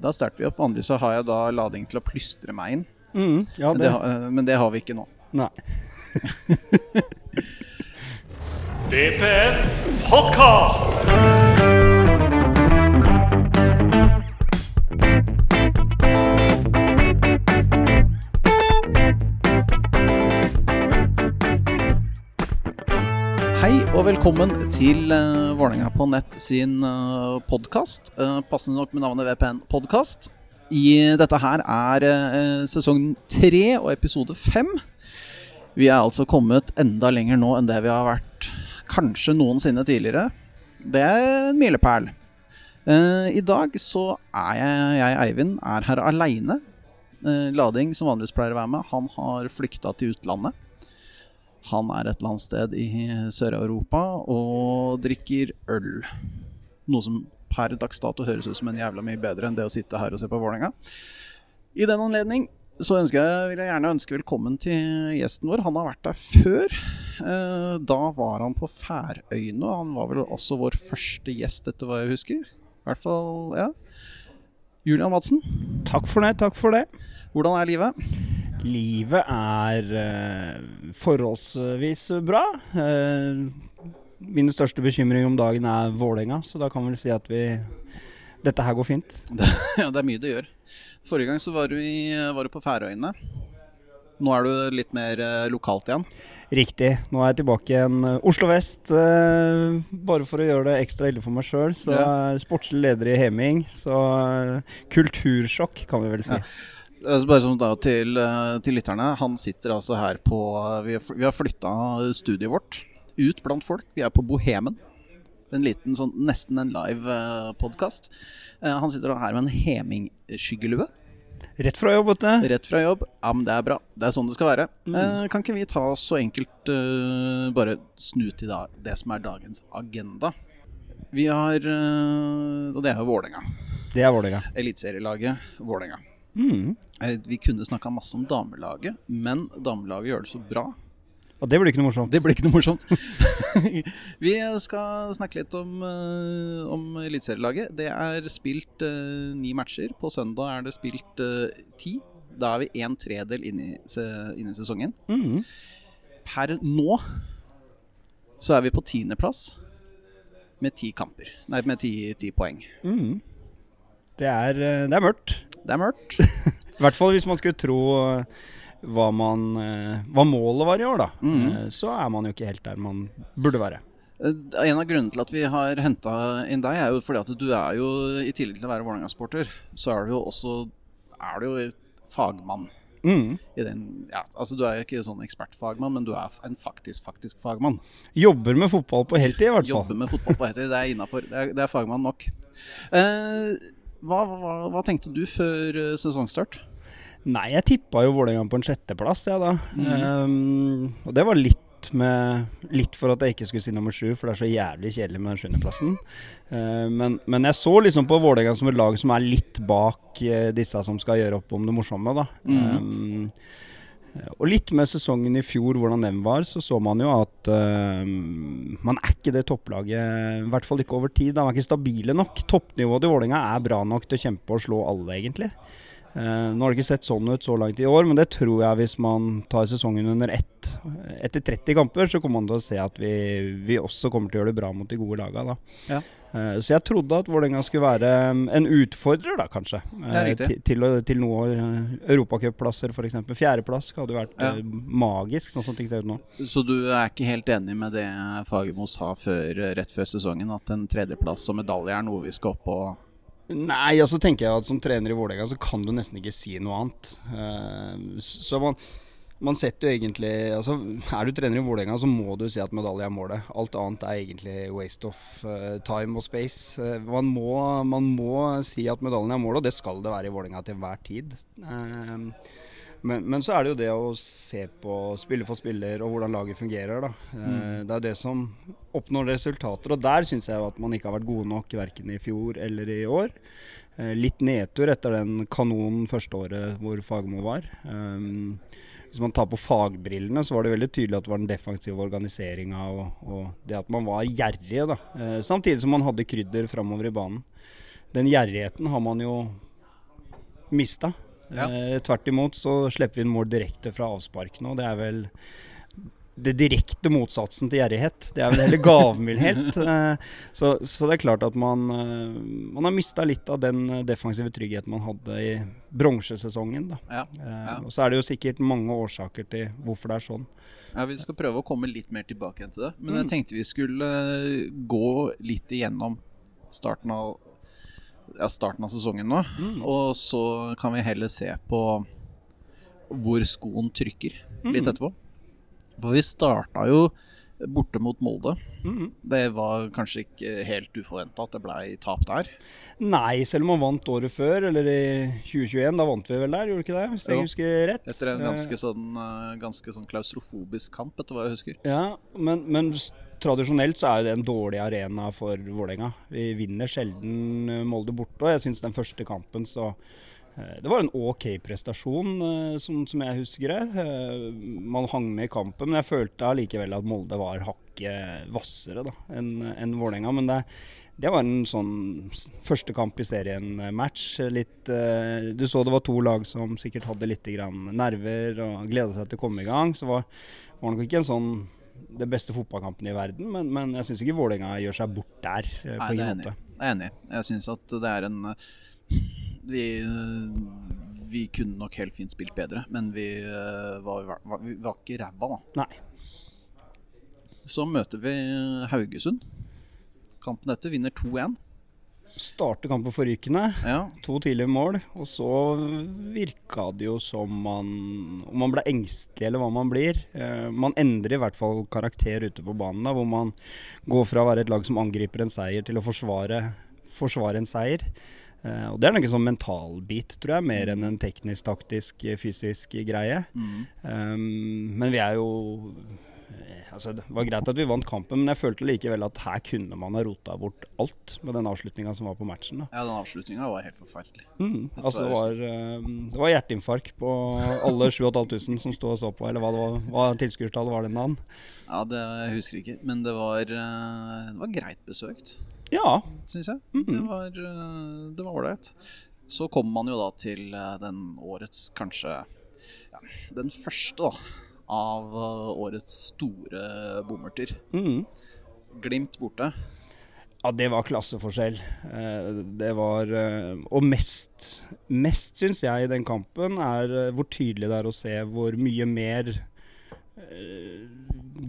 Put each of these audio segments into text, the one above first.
Da starter vi opp. Vanligvis så har jeg da lading til å plystre meg inn. Mm, ja, Men det, det, har- men det har vi ikke nå. Nei. DPN Podcast. Og velkommen til uh, Vålerenga på nett sin uh, podkast. passende nok med navnet VPN Podkast. I dette her er uh, sesong tre og episode fem. Vi er altså kommet enda lenger nå enn det vi har vært kanskje noensinne tidligere. Det er en milepæl. Uh, I dag så er jeg, jeg Eivind, er her aleine. Lading, som vanligvis pleier å være med, han har flykta til utlandet. Han er et eller annet sted i Sør-Europa og drikker øl. Noe som per dags dato høres ut som en jævla mye bedre enn det å sitte her og se på Vålerenga. I den anledning så jeg, vil jeg gjerne ønske velkommen til gjesten vår. Han har vært der før. Eh, Da var han på Færøyene. Han var vel også vår første gjest, etter hva jeg husker. I hvert fall, ja. Julian Madsen, Takk for det, takk for det. hvordan er livet? Livet er eh, forholdsvis bra. Min mine største bekymring om dagen er Vålerenga, så da kan vi vel si at vi dette her går fint. Ja, det er mye det gjør. Forrige gang så var du, i, var du på Færøyene. Nå er du litt mer eh, lokalt igjen. Riktig. Nå er jeg tilbake igjen eh, Oslo vest. eh, bare for å gjøre det ekstra ille for meg sjøl. Så Ja. sportslig leder i Heming. Så eh, kultursjokk, kan vi vel si. Ja. Altså bare sånn da til, eh, til lytterne. Han sitter altså her på Vi, har- vi har flytta studiet vårt ut blant folk. Vi er på Bohemen. En liten sånn nesten en live podkast. han sitter her med en Heming-skyggelue. Rett fra jobb, vet du. Rett fra jobb. Ja, men det er bra. Det er sånn det skal være. Mm. Eh, kan ikke vi ta så enkelt uh, bare snu til da, det som er dagens agenda? Vi har uh, Og det er jo Vålerenga. Det er Vålerenga. Eliteserielaget Vålerenga. Mm. Eh, Vi kunne snakka masse om damelaget, men damelaget gjør det så bra. Og det blir ikke noe morsomt. Det blir ikke noe morsomt. vi skal snakke litt om, eh, om eliteserielaget. Det er spilt uh, ni matcher. På søndag er det spilt uh, ti. Da er vi en tredel inn i, inn i sesongen. Mm. Per nå så er vi på tiendeplass med ti kamper. Nei, med ti, ti poeng. Mm. Det, er, det er mørkt. Det er mørkt. I hvert fall hvis man skulle tro eh, hva, man, eh, hva målet var i år, da. Mhm. Eh, Så er man jo ikke helt der man burde være. En av grunnene til at vi har henta inn deg, er jo fordi at du er jo, i tillegg til å være Vålerenga-sporter, så er du jo også er du jo fagmann. Mm. I den, ja, altså Du er jo ikke sånn ekspertfagmann, men du er en faktisk faktisk fagmann. Jobber med fotball på heltid, i hvert fall. Jobber med fotball på heltid. Det er innafor. Det, det er fagmann nok. Eh, hva, hva, hva tenkte du før eh, sesongstart? Nei, jeg tippa jo Vålerenga på en sjetteplass, jeg da. Mm. Um, og det var litt med Litt for at jeg ikke skulle si nummer sju, for det er så jævlig kjedelig med den sjuendeplassen. Uh, men, men jeg så liksom på Vålerenga som et lag som er litt bak uh, disse som skal gjøre opp om det morsomme, da. Um, og litt med sesongen i fjor, hvordan den var, så så man jo at uh, man er ikke det topplaget, i hvert fall ikke over tid. De er ikke stabile nok. Toppnivået til Vålerenga er bra nok til å kjempe og slå alle, egentlig. Eh, nå har det ikke sett sånn ut så langt i år, men det tror jeg hvis man tar sesongen under ett. Etter 30 kamper så kommer man til å se at vi, vi også kommer til å gjøre det bra mot de gode lagene. Ja. Eh, så jeg trodde at Vålerenga skulle være um, en utfordrer, da kanskje. Eh, til, til, til noe uh, europacupplasser, f.eks. Fjerdeplass hadde vært Ja. magisk, sånn som ting ser ut nå. Så du er ikke helt enig med det Fagermo sa før, rett før sesongen, at en tredjeplass og medalje er noe vi skal opp og Nei, altså tenker jeg at som trener i Vålerenga så kan du nesten ikke si noe annet. Eh, så man, man setter jo egentlig altså, Er du trener i Vålerenga, så må du si at medalje er målet. Alt annet er egentlig waste of eh, time og space. Eh, man, må, man må si at medaljen er målet, og det skal det være i Vålerenga til enhver tid. Eh, men, men så er det jo det å se på spiller for spiller og hvordan laget fungerer. Da. Mm. Det er det som oppnår resultater. Og der syns jeg at man ikke har vært gode nok verken i fjor eller i år. Eh, Litt nedtur etter den kanonen første året hvor Fagermo var. Um, hvis man tar på fagbrillene, så var det veldig tydelig at det var den defensive organiseringa og, og det at man var gjerrige. da. Eh, Samtidig som man hadde krydder framover i banen. Den gjerrigheten har man jo mista. Ja. Eh, tvert imot så slipper vi inn mål direkte fra avspark nå. Det er vel det direkte motsatsen til gjerrighet. Det er vel heller gavmildhet. Eh, så, så det er klart at man, eh, man har mista litt av den defensive tryggheten man hadde i bronsesesongen. Ja. Ja. Og så er det jo sikkert mange årsaker til hvorfor det er sånn. Ja, Vi skal prøve å komme litt mer tilbake til det. Men Mm. jeg tenkte vi skulle gå litt igjennom starten av, ja, starten av sesongen nå. Mm. Og så kan vi heller se på hvor skoen trykker litt Mm. etterpå. For vi starta jo borte mot Molde. Mm. Det var kanskje ikke helt uforventa at det blei tap der. Nei, selv om man vant året før, eller i 2021, da vant vi vel der, gjorde vi ikke det? Hvis Jo. jeg husker rett. Etter en Eh, ganske sånn, eh, ganske sånn klaustrofobisk kamp, etter hva jeg husker. Ja, men, men tradisjonelt så er det en dårlig arena for Vålerenga. Vi vinner sjelden eh, Molde borte, og jeg syns den første kampen så eh, Det var en OK prestasjon, eh, som, som jeg husker det. Man hang med i kampen, men jeg følte allikevel at Molde var hakket hvassere enn en Vålerenga. Men det, det var en sånn første kamp i serien-match. Du så det var to lag som sikkert hadde litt nerver og gleda seg til å komme i gang. Så var, var nok ikke en sånn det beste fotballkampen i verden, men, men jeg syns ikke Vålerenga gjør seg bort der. eh, Nei, på ingen måte. Jeg er enig. Jeg syns at det er en eh, Vi, eh, vi kunne nok helt fint spilt bedre, men vi var, var, vi var ikke ræva, da. Nei. Så møter vi Haugesund. Kampen etter vinner 2-1. Starter kampen forrykende. Ja. To tidlige mål, og så virka det jo som man Om man ble engstelig, eller hva man blir. Eh, man endrer i hvert fall karakter ute på banen, da, hvor man går fra å være et lag som angriper en seier, til å forsvare, forsvare en seier. Uh, og Det er noe en sånn mentalbit, tror jeg, mer enn en teknisk, taktisk, fysisk greie. Mm. Um, men vi er jo Altså, det var greit at vi vant kampen, men jeg følte likevel at her kunne man ha rota bort alt med den avslutninga som var på matchen. Da. ja, den avslutninga var helt forferdelig. Mm, altså, det var, um, det var hjerteinfarkt på alle 7500 som sto og så på, eller hva, det var, hva tilskuertallet var den dagen. Ja, det jeg husker ikke, men det var, eh, det var greit besøkt, Ja. syns jeg. Mm Det var eh, Det var ålreit. Så kommer man jo da til eh, den årets kanskje ja, Den første, da. Av eh, årets store bommerter. Mm. Glimt borte. Ja, det var klasseforskjell. Eh, det var eh, Og mest, mest syns jeg i den kampen er hvor tydelig det er å se hvor mye mer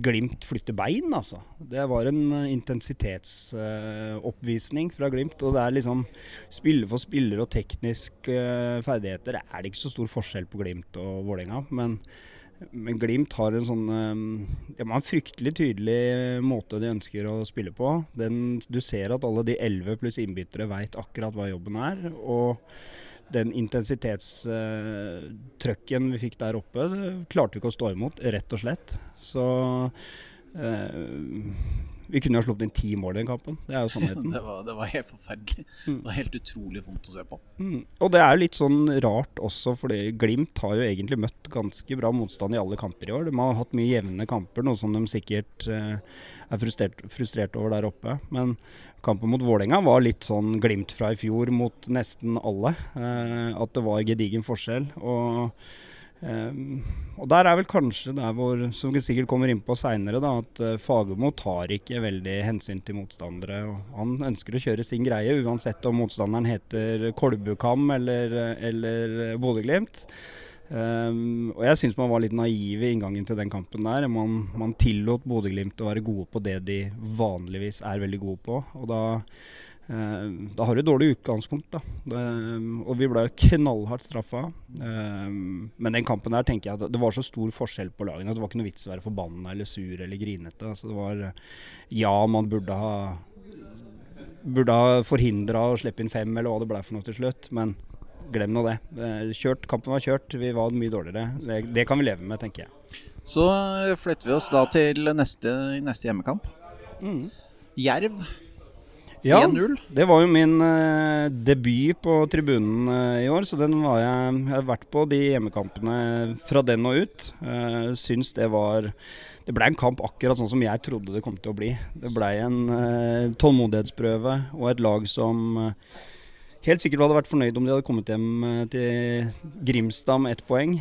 Glimt flytter bein, altså. Det var en intensitetsoppvisning fra Glimt. Og det er liksom Spiller for spiller og tekniske eh, ferdigheter er det ikke så stor forskjell på Glimt og Vålerenga. Men, men Glimt har en sånn eh, De har en fryktelig tydelig måte de ønsker å spille på. Den, du ser at alle de elleve pluss innbyttere veit akkurat hva jobben er. Og den intensitetstrøkken vi fikk der oppe, klarte vi ikke å stå imot, rett og slett. Så eh, vi kunne jo sluppet inn ti mål i den kampen. Det er jo sannheten. Det var, det var helt forferdelig. Det var helt utrolig vondt å se på. Mm. Og det er jo litt sånn rart også, fordi Glimt har jo egentlig møtt ganske bra motstand i alle kamper i år. De har hatt mye jevne kamper, noe som de sikkert eh, er frustrert, frustrert over der oppe. Men kampen mot Vålerenga var litt sånn Glimt fra i fjor mot nesten alle. Eh, at det var gedigen forskjell. Og Um, og der er vel kanskje der hvor, som vi sikkert kommer inn på seinere, at uh, Fagermo tar ikke veldig hensyn til motstandere. Han ønsker å kjøre sin greie, uansett om motstanderen heter Kolbukam eller, eller Bodø-Glimt. Um, og jeg syns man var litt naiv i inngangen til den kampen der. Man, man tillot Bodø-Glimt å være gode på det de vanligvis er veldig gode på. Og da da har du dårlig utgangspunkt, da. Og vi ble knallhardt straffa. Eh, men den kampen der tenker jeg at det var så stor forskjell på lagene at det var ikke noe vits å være forbanna eller sur eller grinete. Altså det var Ja, man burde ha Burde ha forhindra å slippe inn fem, eller hva det ble for noe til slutt. Men glem nå det. Eh, Kjørt, kampen var kjørt, vi var mye dårligere. Det, det kan vi leve med, tenker jeg. Så flytter vi oss da til neste, neste hjemmekamp. Jerv Ja, Det var jo min uh, debut på tribunen uh, i år, så den var jeg, jeg har vært på de hjemmekampene fra den og ut. Uh, syns det var Det blei en kamp akkurat sånn som jeg trodde det kom til å bli. Det blei en uh, tålmodighetsprøve og et lag som helt sikkert hadde vært fornøyd om de hadde kommet hjem til Grimstad med ett poeng.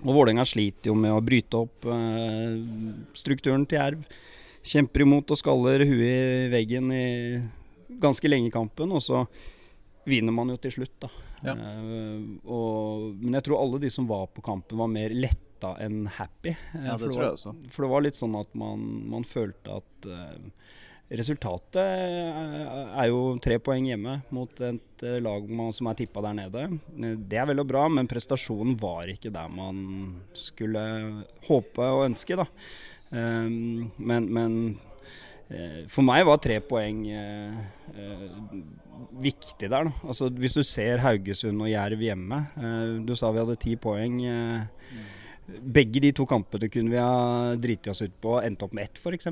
Og Vålerenga sliter jo med å bryte opp strukturen til Jerv. Kjemper imot og skaller huet i veggen i ganske lenge i kampen, og så vinner man jo til slutt, da. Ja. Uh, og, men jeg tror alle de som var på kampen, var mer letta enn happy. Uh, Ja, for det tror var, jeg også. For det var litt sånn at man, man følte at uh, resultatet er- jo tre poeng hjemme mot et lag som er tippa der nede. Det er vel og bra, men prestasjonen var ikke der man skulle håpe og ønske, da. Um, men, men uh, for meg var tre poeng eh, eh, viktig der. Da. Altså, hvis du ser Haugesund og Jerv hjemme Du sa vi hadde ti poeng. Eh, begge de to kampene kunne vi ha driti oss ut på og endt opp med ett, f.eks.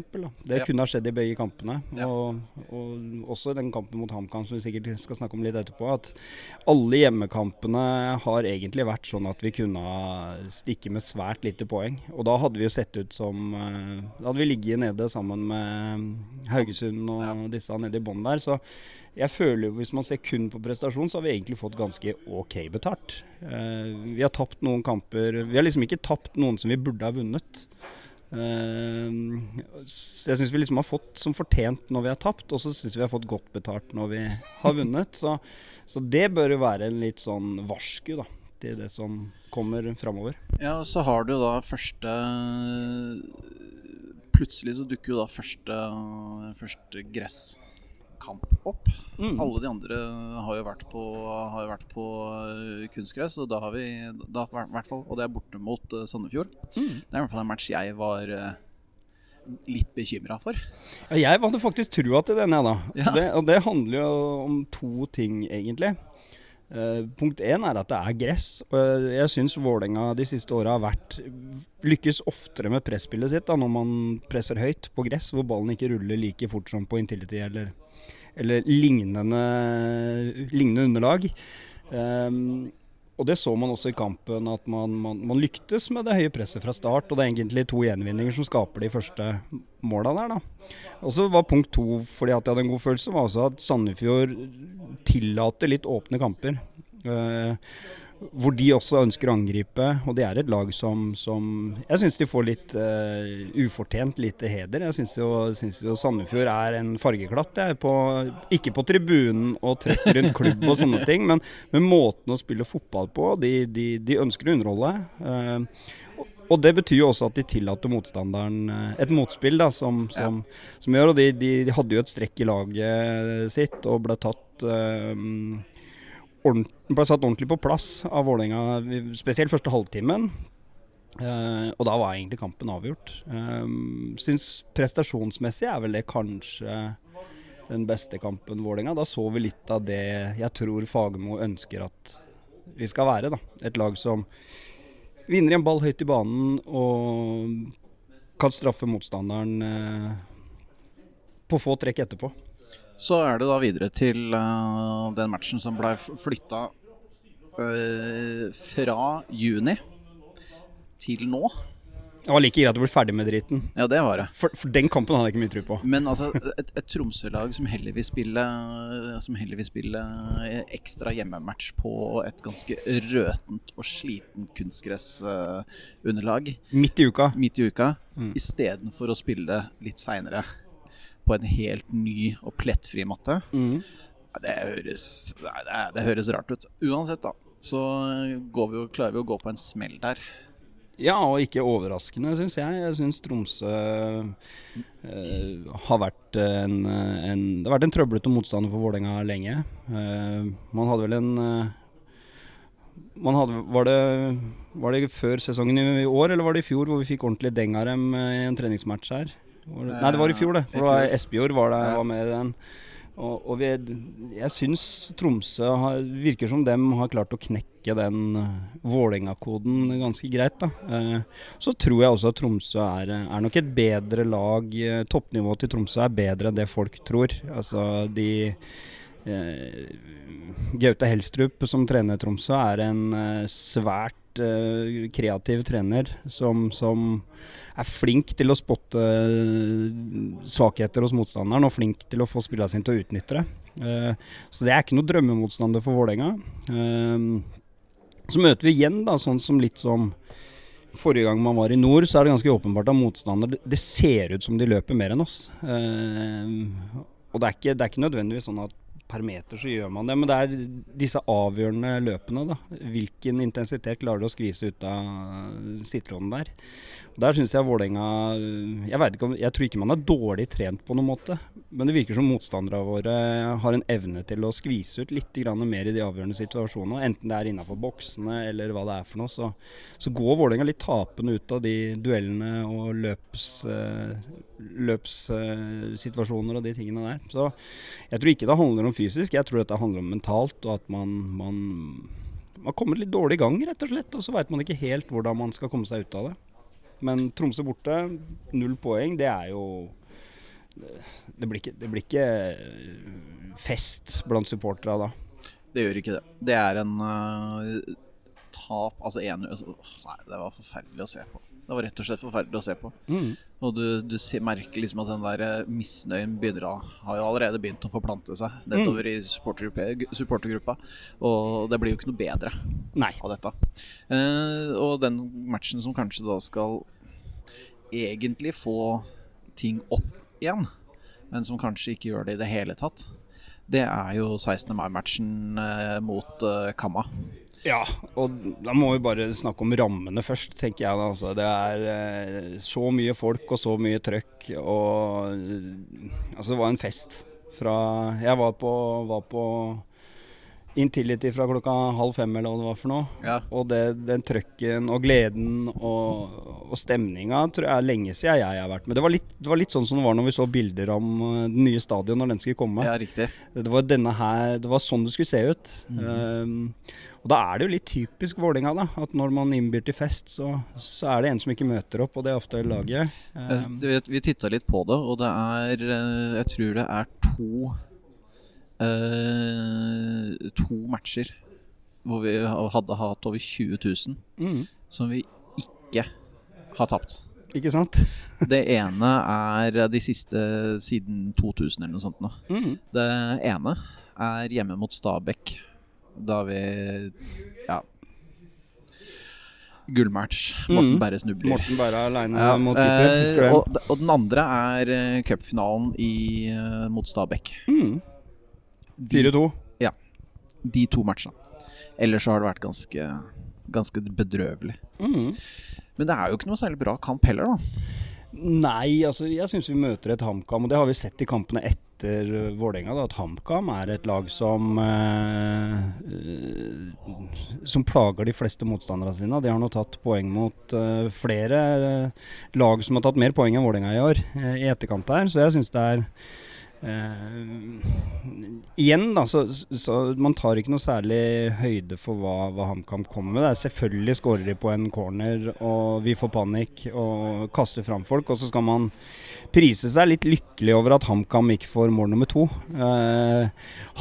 Det Ja. kunne ha skjedd i begge kampene. Ja. Og, og også den kampen mot HamKam, som vi sikkert skal snakke om litt etterpå. At alle hjemmekampene har egentlig vært sånn at vi kunne ha stikke med svært lite poeng. Og da hadde vi jo sett ut som eh, Da hadde vi ligget nede sammen med Haugesund og Ja. disse nede i bånn der. Så jeg føler jo hvis man ser kun på prestasjon, så har vi egentlig fått ganske ok betalt. Eh, vi har tapt noen kamper Vi har liksom ikke tapt noen som vi burde ha vunnet. Eh, så jeg syns vi liksom har fått som fortjent når vi har tapt, og så syns vi har fått godt betalt når vi har vunnet. Så, så det bør jo være en litt sånn varsku da, til det som kommer framover. Ja, og så har du da første Plutselig så dukker jo da første, første gresskamp opp. Mm. Alle de andre har jo vært på, jo vært på øh, kunstgress, og da har vi da, i hvert fall, Og det er borte mot øh, Sandefjord. Mm. Det er i hvert fall en match jeg var øh, litt bekymra for. Ja, jeg hadde faktisk trua til den, jeg, da. Ja. Det, og det handler jo om to ting, egentlig. Uh, punkt én er at det er gress. Og jeg syns Vålerenga de siste åra har vært lykkes oftere med presspillet sitt da, når man presser høyt på gress, hvor ballen ikke ruller like fort som på Intility eller, eller lignende, lignende underlag. Um, og det så man også i kampen, at man, man, man lyktes med det høye presset fra start. Og det er egentlig to gjenvinninger som skaper de første måla der, da. Og så var punkt to, fordi at jeg hadde en god følelse, var også at Sandefjord tillater litt åpne kamper. Eh, hvor de også ønsker å angripe. Og det er et lag som, som Jeg syns de får litt uh, ufortjent lite heder. Jeg syns jo, synes jo Sandefjord er en fargeklatt. Jeg, på, ikke på tribunen og trekk rundt klubb og sånne ting, men med måten å spille fotball på. De, de, de ønsker å underholde. Uh, og- og det betyr jo også at de tillater motstanderen eh, et motspill, da, som, som, som gjør Og de, de, de hadde jo et strekk i laget sitt og ble tatt ordent- ble satt ordentlig på plass av Vålerenga, spesielt første halvtimen. Uh, og da var egentlig kampen avgjort. Uh, syns prestasjonsmessig er vel det kanskje den beste kampen Vålerenga. Da så vi litt av det jeg tror Fagermo ønsker at vi skal være. da. Et lag som vinner en ball høyt i banen og kan straffe motstanderen uh, på få trekk etterpå. Så er det da videre til uh, den matchen som ble flytta fra juni til nå. Det var like greit du ble ferdig med driten. Ja, det var det. For, for den kampen hadde jeg ikke mye tro på. Men altså, et, et Tromsø-lag som heller vil spille Som heller vil spille ekstra hjemmematch på et ganske røtent og sliten kunstgressunderlag Midt i uka. midt i uka, Mm. istedenfor å spille litt seinere på en helt ny og plettfri matte. Mm. Det, høres, det, det høres rart ut. Uansett, da, så går vi jo, klarer vi å gå på en smell der. Ja, og ikke overraskende, syns jeg. Jeg syns Tromsø eh, har vært en, en Det har vært en trøblete motstander for Vålerenga lenge. Eh, man hadde vel en eh, man hadde, var, det, var det før sesongen i år, eller var det i fjor, hvor vi fikk ordentlig deng av dem eh, i en treningsmatch her? Det, nei, det var i fjor, det. For. Espejord var, der, var med i den. Og, og vi, jeg syns Tromsø har, virker som dem har klart å knekke den eh, Vålerenga-koden ganske greit. da. Eh, så tror jeg også at Tromsø er, er nok et bedre lag. Eh, Toppnivået til Tromsø er bedre enn det folk tror. Altså de eh, Gaute Helstrup som trener Tromsø er en eh, svært svært eh, kreativ trener som, som er flink til å spotte eh, svakheter hos motstanderen og flink til å få spillerne sine til å utnytte det. Eh, så det er ikke noe drømmemotstander for Vålerenga. Så møter vi igjen da, sånn som litt som Forrige gang man var i nord, så er det ganske åpenbart at motstander Det, det ser ut som de løper mer enn oss. Og det er, ikke, det er ikke nødvendigvis sånn at per meter så gjør man det, men det er disse avgjørende løpene. da. Hvilken intensitet klarer du å skvise ut av sittelånen der? Der syns jeg Vålerenga jeg, ikke om, jeg tror ikke man er dårlig trent på noen måte, men det virker som motstanderne våre har en evne til å skvise ut litt mer i de avgjørende situasjonene. Enten det er innafor boksene eller hva det er for noe. Så, så går Vålerenga litt tapende ut av de duellene og løps, løpssituasjoner og de tingene der. Så jeg tror ikke det handler om fysisk, jeg tror dette handler om mentalt, og at man, man, man kommer litt dårlig i gang, rett og slett. Og så veit man ikke helt hvordan man skal komme seg ut av det. Men Tromsø borte, null poeng, det er jo Det blir ikke, det blir ikke fest blant supporterne da. Det gjør ikke det. Det er en uh, tap Altså en, altså, Nei, det var forferdelig å se på. Det var rett og slett forferdelig å se på. Mm. Og du, du ser, merker liksom at den der eh, misnøyen begynner å Har jo allerede begynt å forplante seg nedover i supportergruppa, supportergruppa. Og det blir jo ikke noe bedre Nei. av dette. Eh, og den matchen som kanskje da skal egentlig få ting opp igjen, men som kanskje ikke gjør det i det hele tatt, det er jo 16. mai-matchen eh, mot eh, Kamma. Ja, og da må vi bare snakke om rammene først, tenker jeg. Altså. Det er eh, så mye folk og så mye trøkk. Og altså, det var en fest fra Jeg var på, var på Intility fra klokka halv fem eller hva det var for noe. Ja. Og det, den trøkken og gleden og, og stemninga tror jeg er lenge siden jeg har vært med. Det var, litt, det var litt sånn som det var når vi så bilder om den det nye stadion når den skulle komme. ja, riktig. Det var denne her Det var sånn det skulle se ut. Um, og da er det jo litt typisk Vålerenga, da. At når man innbyr til fest, så, så er det en som ikke møter opp, og det er ofte laget. Eh, Um, vi titta litt på det, og det er eh, Jeg tror det er to eh, To matcher hvor vi hadde hatt over 20 000 mm, som vi ikke har tapt. ikke sant? Det ene er de siste siden 2000 eller noe sånt. Nå. Mm. Det ene er hjemme mot Stabæk, da vi Ja. Gullmatch. Morten Mm. Berre snubler. Morten Berre aleine Ja, mot keeper. eh, Husker du og, og den andre er uh, cupfinalen i, eh, mot Stabæk. Mm. 4-2. Ja. de to matchene. Ellers så har det vært ganske, ganske bedrøvelig. Mm. Men det er jo ikke noe særlig bra kamp heller, da. Nei, altså jeg syns vi møter et HamKam, og det har vi sett i kampene etter uh, Vålerenga, at HamKam er et lag som eh, eh, Som plager de fleste motstanderne sine. De har nå tatt poeng mot eh, flere eh, lag som har tatt mer poeng enn Vålerenga i år, eh, i etterkant her. Så jeg syns det er eh, igjen, da, så, så man tar ikke noe særlig høyde for hva, hva HamKam kommer med. Det er selvfølgelig skårer de på en corner, og vi får panikk og kaster fram folk. Og så skal man prise seg litt lykkelig over at HamKam ikke får mål nummer to. Uh,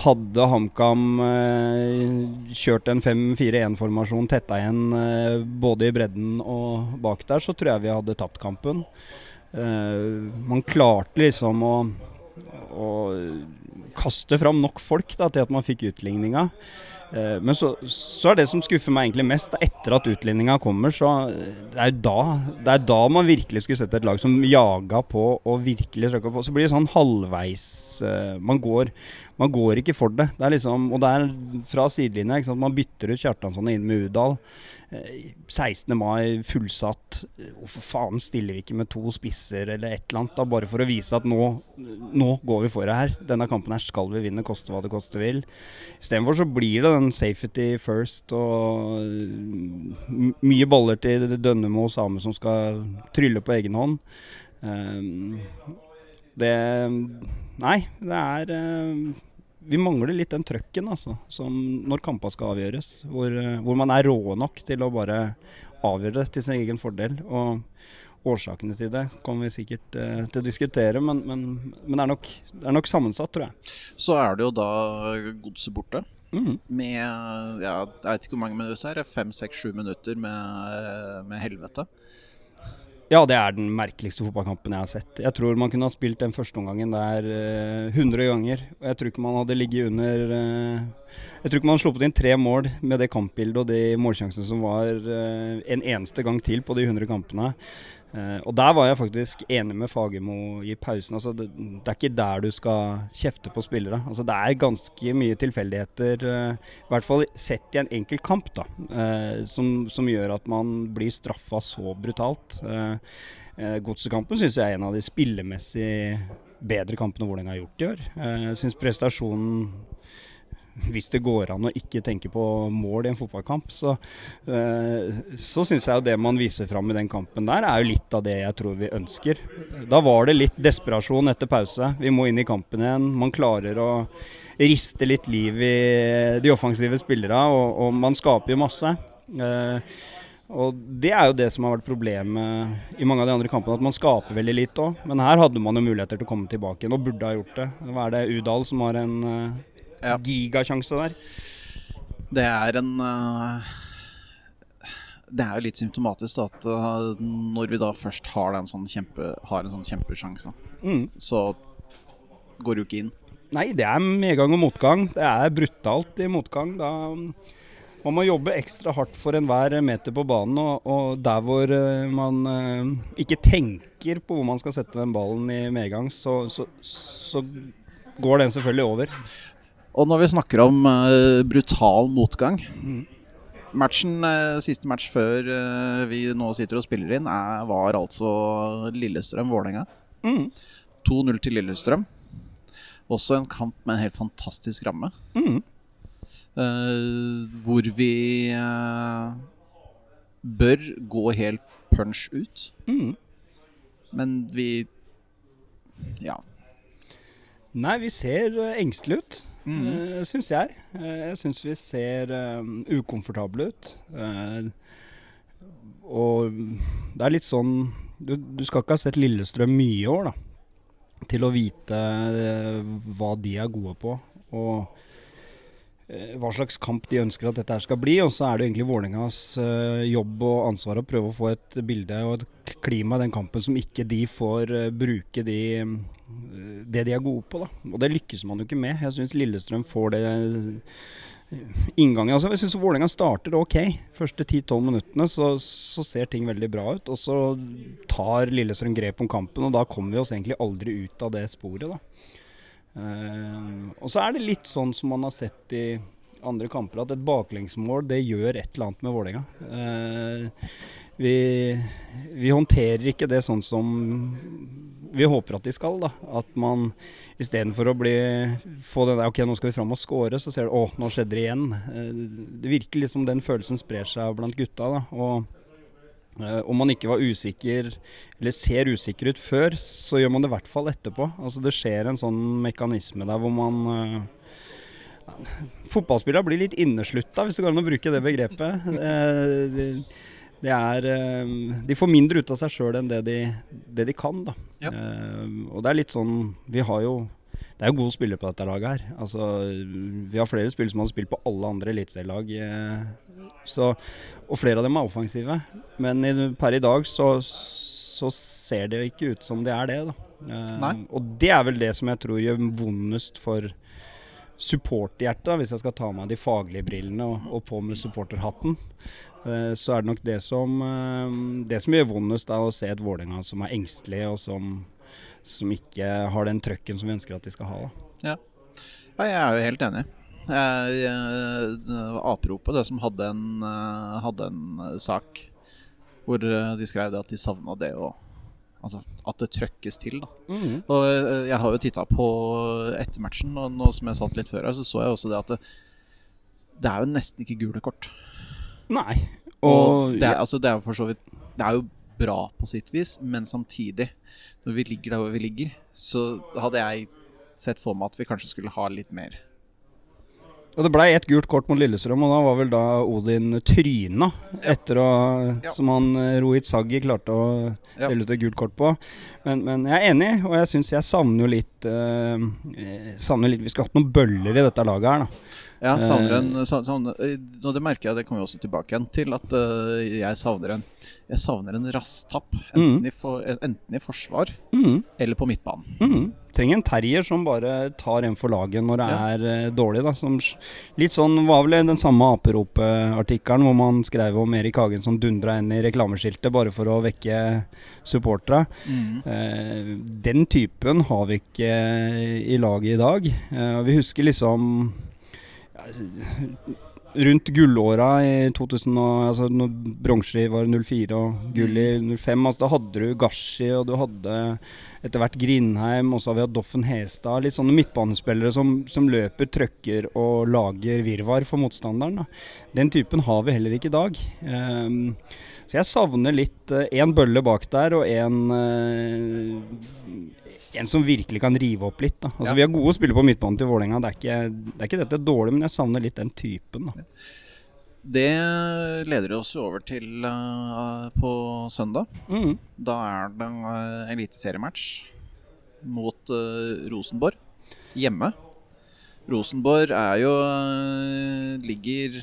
hadde HamKam uh, kjørt en 5-4-1-formasjon, tetta igjen både i bredden og bak der, så tror jeg vi hadde tapt kampen. Man klarte liksom å å kaste fram nok folk da, til at man fikk utligninga. Eh, men så, så er det som skuffer meg egentlig mest, da, etter at utligninga kommer, så det er jo da, det er da man virkelig skulle sett et lag som jaga på og virkelig trykka på. Så blir det sånn halvveis eh, man, går, man går ikke for det. Det liksom, Og det er fra sidelinja. Man bytter ut Kjartansson inn med Udal. Eh, 16. mai, fullsatt. Hvorfor faen stiller vi ikke med to spisser eller et eller annet? da, Bare for å vise at nå, nå går vi for det her. Denne kampen her skal vi vinne, koste hva det koste vil. Istedenfor så blir det den safety first og mye baller til Dønnemo og Same som skal trylle på egen hånd. Um, det Nei, det er eh, Vi mangler litt den trøkken, altså. Som når kampene skal avgjøres. Hvor, eh, hvor man er rå nok til å bare avgjøre det til sin egen fordel. Og årsakene til det kommer vi sikkert eh, til å diskutere, men, men, men det, er nok, det er nok sammensatt, tror jeg. Så er det jo da godset borte. Mm. med ja, Jeg vet ikke hvor mange minutter er. Fem, seks, sju minutter med, med helvete. Ja, det er den merkeligste fotballkampen jeg har sett. Jeg tror man kunne ha spilt den første omgangen der uh, 100 ganger. Og jeg tror ikke man hadde ligget under uh, Jeg tror ikke man hadde sluppet inn tre mål med det kampbildet og de målsjansene som var uh, en eneste gang til på de 100 kampene. Eh, og der var jeg faktisk enig med Fagermo i pausen. Altså, det, det er ikke der du skal kjefte på spillere. Altså, det er ganske mye tilfeldigheter, eh, i hvert fall sett i en enkelt kamp, da, eh, som, som gjør at man blir straffa så brutalt. Godsekampen syns jeg er en av de spillemessig bedre kampene Vålerenga har gjort i år. Jeg syns prestasjonen hvis det går an å ikke tenke på mål i en fotballkamp, så, eh, så syns jeg jo det man viser fram i den kampen der, er jo litt av det jeg tror vi ønsker. Da var det litt desperasjon etter pause. Vi må inn i kampen igjen. Man klarer å riste litt liv i de offensive spillerne, og, og man skaper jo masse. Eh, og Det er jo det som har vært problemet i mange av de andre kampene, at man skaper veldig litt òg. Men her hadde man jo muligheter til å komme tilbake igjen, og burde ha gjort det. Hva er det Udal som har en eh, Ja. gigasjanse der? Det er en eh, Det er jo litt symptomatisk da, at eh, når vi da først har, en sånn kjempe, har en sånn kjempesjanse, Mm. så går du ikke inn. Nei, det er medgang og motgang. Det er brutalt i motgang. Da man må jobbe ekstra hardt for enhver meter på banen. Og, og der hvor eh, man eh, ikke tenker på hvor man skal sette den ballen i medgang, så, så, så går den selvfølgelig over. Og når vi snakker om uh, brutal motgang Mm. Matchen, uh, Siste match før uh, vi nå sitter og spiller inn, er, var altså Lillestrøm-Vålerenga. Mm. 2-0 til Lillestrøm. Også en kamp med en helt fantastisk ramme. Mm. hvor vi bør gå helt punch ut. Mm. Men vi Ja. Nei, vi ser engstelige ut. Mm. syns jeg. Eh, Jeg syns vi ser um, ukomfortable ut. Uh, og det er litt sånn du, du skal ikke ha sett Lillestrøm mye i år, da. Til å vite uh, hva de er gode på. Og hva slags kamp de ønsker at dette her skal bli. Og så er det egentlig Vålerengas eh, jobb og ansvar å prøve å få et bilde og et klima i den kampen som ikke de får eh, bruke de, eh, det de er gode på. da. Og det lykkes man jo ikke med. Jeg syns Lillestrøm får det eh, inngangen. Altså, jeg syns Vålerenga starter ok. Første 10-12 minuttene så, så ser ting veldig bra ut. Og så tar Lillestrøm grep om kampen, og da kommer vi oss egentlig aldri ut av det sporet. da. Eh, og så er det litt sånn som man har sett i andre kamper, at et baklengsmål det gjør et eller annet med Vålerenga. Eh, vi, vi håndterer ikke det sånn som vi håper at de skal. da At man istedenfor å bli få den der Ok, nå skal vi fram og score, så ser du å, nå skjedde det igjen. Eh, det virker liksom den følelsen sprer seg blant gutta. da Og om man ikke var usikker, eller ser usikker ut før, så gjør man det i hvert fall etterpå. Altså Det skjer en sånn mekanisme der hvor man uh, Fotballspillere blir litt inneslutta, hvis det går an å bruke det begrepet. Uh, det, det er uh, De får mindre ut av seg sjøl enn det de, det de kan. Ja. Eh, og det er litt sånn Vi har jo det er jo gode spillere på dette laget her. Altså, vi har flere spillere som har spilt på alle andre eliteserielag. eh, Og flere av dem er offensive. Men i, per i dag så, så ser det ikke ut som det er det. Eh, og det er vel det som jeg tror gjør vondest for supporterhjertet, hvis jeg skal ta av meg de faglige brillene og, og på med supporterhatten. Eh, så er det nok det som, eh, det som gjør vondest, er å se et Vålerenga som er engstelig, og som, som ikke har den trøkken som vi ønsker at de skal ha. Da. Ja, jeg er jo helt enig. Jeg, jeg, det Apropos, det som hadde en, eh, hadde en eh, sak hvor eh, de skrev det at de savna det å Altså at det trøkkes til, da. Og eh, jeg har jo titta på ettermatchen, og nå som jeg satt litt før her, så så jeg også det at det, det er jo nesten ikke gule kort. Nei. Og, Og, det, er, altså, det er jo for så vidt Det er jo bra på sitt vis, men samtidig, når vi ligger der hvor vi ligger, så hadde jeg sett for meg at vi kanskje skulle ha litt mer. Og det blei ett gult kort mot Lillestrøm, og da var vel da Odin tryna etter å Ja. Som han eh, Rohit Saggi klarte å dele ut et gult kort på. Men, men jeg er enig, og jeg syns jeg savner jo litt eh, eh, Savner litt Vi skulle hatt noen bøller i dette laget her, da. Ja, savner en savner, eh, Og det merker jeg, det kommer vi også tilbake igjen til, at uh, jeg savner en Jeg savner en rasstapp. Enten, mm. i for, eh, enten i forsvar Mm. eller på midtbanen. Mm. Trenger en terrier som bare tar en for laget når det Ja. er uh, dårlig. Da. Som, litt sånn var vel den samme aperope-artikkelen hvor man skrev om Erik Hagen som dundra inn i reklameskiltet bare for å vekke supportera. Uh, den typen har vi ikke eh, i laget i dag. Eh, vi husker liksom Rundt gullåra i 2000 altså når bronse var 04 og gull i 05, altså da hadde du Gashi og du hadde etter hvert Grindheim, og så har vi hatt Doffen Hestad. Litt sånne midtbanespillere som, som løper, trøkker og lager virvar for motstanderen. Da. Den typen har vi heller ikke i dag. Ehm, så jeg savner litt én bølle bak der og en en som virkelig kan rive opp litt. Da. Altså Ja. Vi har gode spillere på midtbanen til Vålerenga. Det, det er ikke dette dårlig, men jeg savner litt den typen. Da. Det leder oss over til uh, på søndag. Mm. Da er det en uh, eliteseriematch mot uh, Rosenborg hjemme. Rosenborg er jo eh, ligger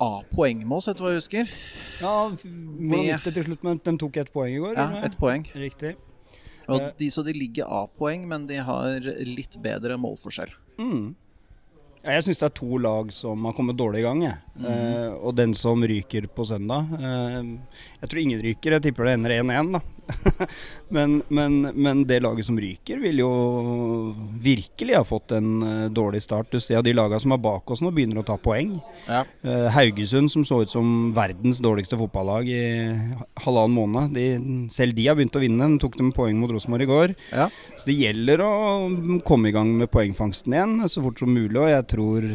A-poeng med oss, etter hva jeg husker. Ja, Hvordan gikk det til slutt? Men de tok ett poeng i går? Ja, ett poeng. Riktig. Og Eh. de, så de ligger A-poeng, men de har litt bedre målforskjell. Mm. Jeg syns det er to lag som har kommet dårlig i gang. Jeg. Eh, og den som ryker på søndag uh, Jeg tror ingen ryker, jeg tipper det ender 1-1, da. men, men, men det laget som ryker, vil jo virkelig ha fått en uh, dårlig start. Du ser de lagene som er bak oss nå, begynner å ta poeng. Ja. Haugesund, som så ut som verdens dårligste fotballag i halvannen måned, de, selv de har begynt å vinne. De tok dem poeng mot Rosenborg i går. Ja. Så det gjelder å komme i gang med poengfangsten igjen så fort som mulig. Og jeg tror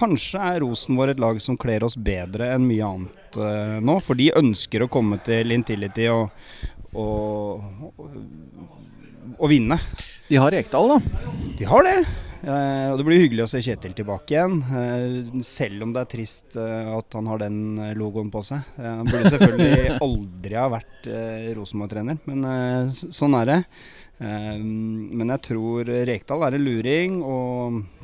kanskje er Rosenborg et lag som kler oss bedre enn mye annet uh, nå. For de ønsker å komme til Intility og, og, og, og vinne. De har Rekdal, da. De har det. Uh, og det blir hyggelig å se Kjetil tilbake igjen. uh, selv om det er trist uh, at han har den logoen på seg. Han burde selvfølgelig aldri ha vært Rosenborg-trener, men sånn er det. Men jeg tror Rekdal er en luring, og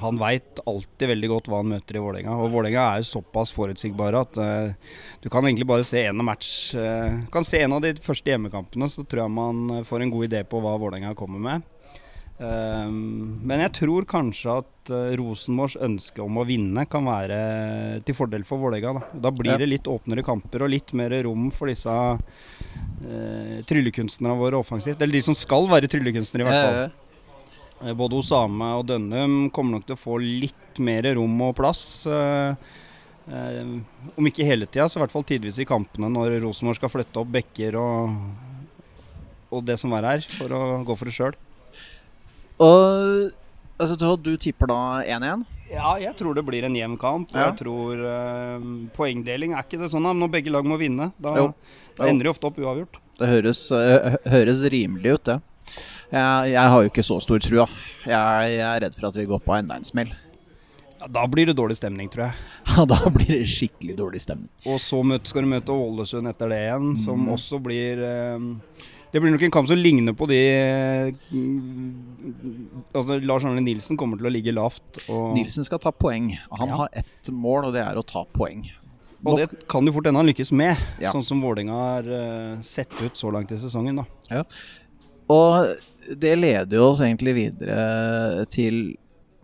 han veit alltid veldig godt hva han møter i Vålerenga. Og Vålerenga er jo såpass forutsigbare at uh, du kan egentlig bare se en av match uh, Kan se en av de første hjemmekampene, så tror jeg man eh, får en god idé på hva Vålerenga kommer med. Uh, men jeg tror kanskje at Rosenborgs ønske om å vinne kan være til fordel for Vålerenga. Da. da blir det litt åpnere kamper og litt mer rom for disse tryllekunstnerne våre offensivt. Eller de som skal være tryllekunstnere, i hvert fall. Eh, Både Osame og Dønnum kommer nok til å få litt mer rom og plass. eh, eh, om ikke hele tida, så i hvert fall tidvis i kampene når Rosenborg skal flytte opp bekker og, og det som er her, for å gå for det sjøl. Og altså, Todd, du tipper da 1-1? Ja, jeg tror det blir en jevn kamp. Ja. jeg tror eh, Poengdeling er ikke det sånn når begge lag må vinne. Da, da ender de ofte opp uavgjort. Det høres, høres rimelig ut, det. Jeg, jeg har jo ikke så stor trua. Jeg, jeg er redd for at vi går på enda en smell. Ja, da blir det dårlig stemning, tror jeg. Ja, da blir det skikkelig dårlig stemning. Og så møte, skal du møte Ålesund etter det igjen, som Mm. også blir eh, Det blir nok en kamp som ligner på de mm, Altså Lars Arne Nilsen kommer til å ligge lavt. Og, Nilsen skal ta poeng. Han Ja. har ett mål, og det er å ta poeng. og det kan jo fort hende han lykkes med, Ja. sånn som Vålerenga har eh, sett ut så langt i sesongen. da Ja. Og det leder jo oss egentlig videre til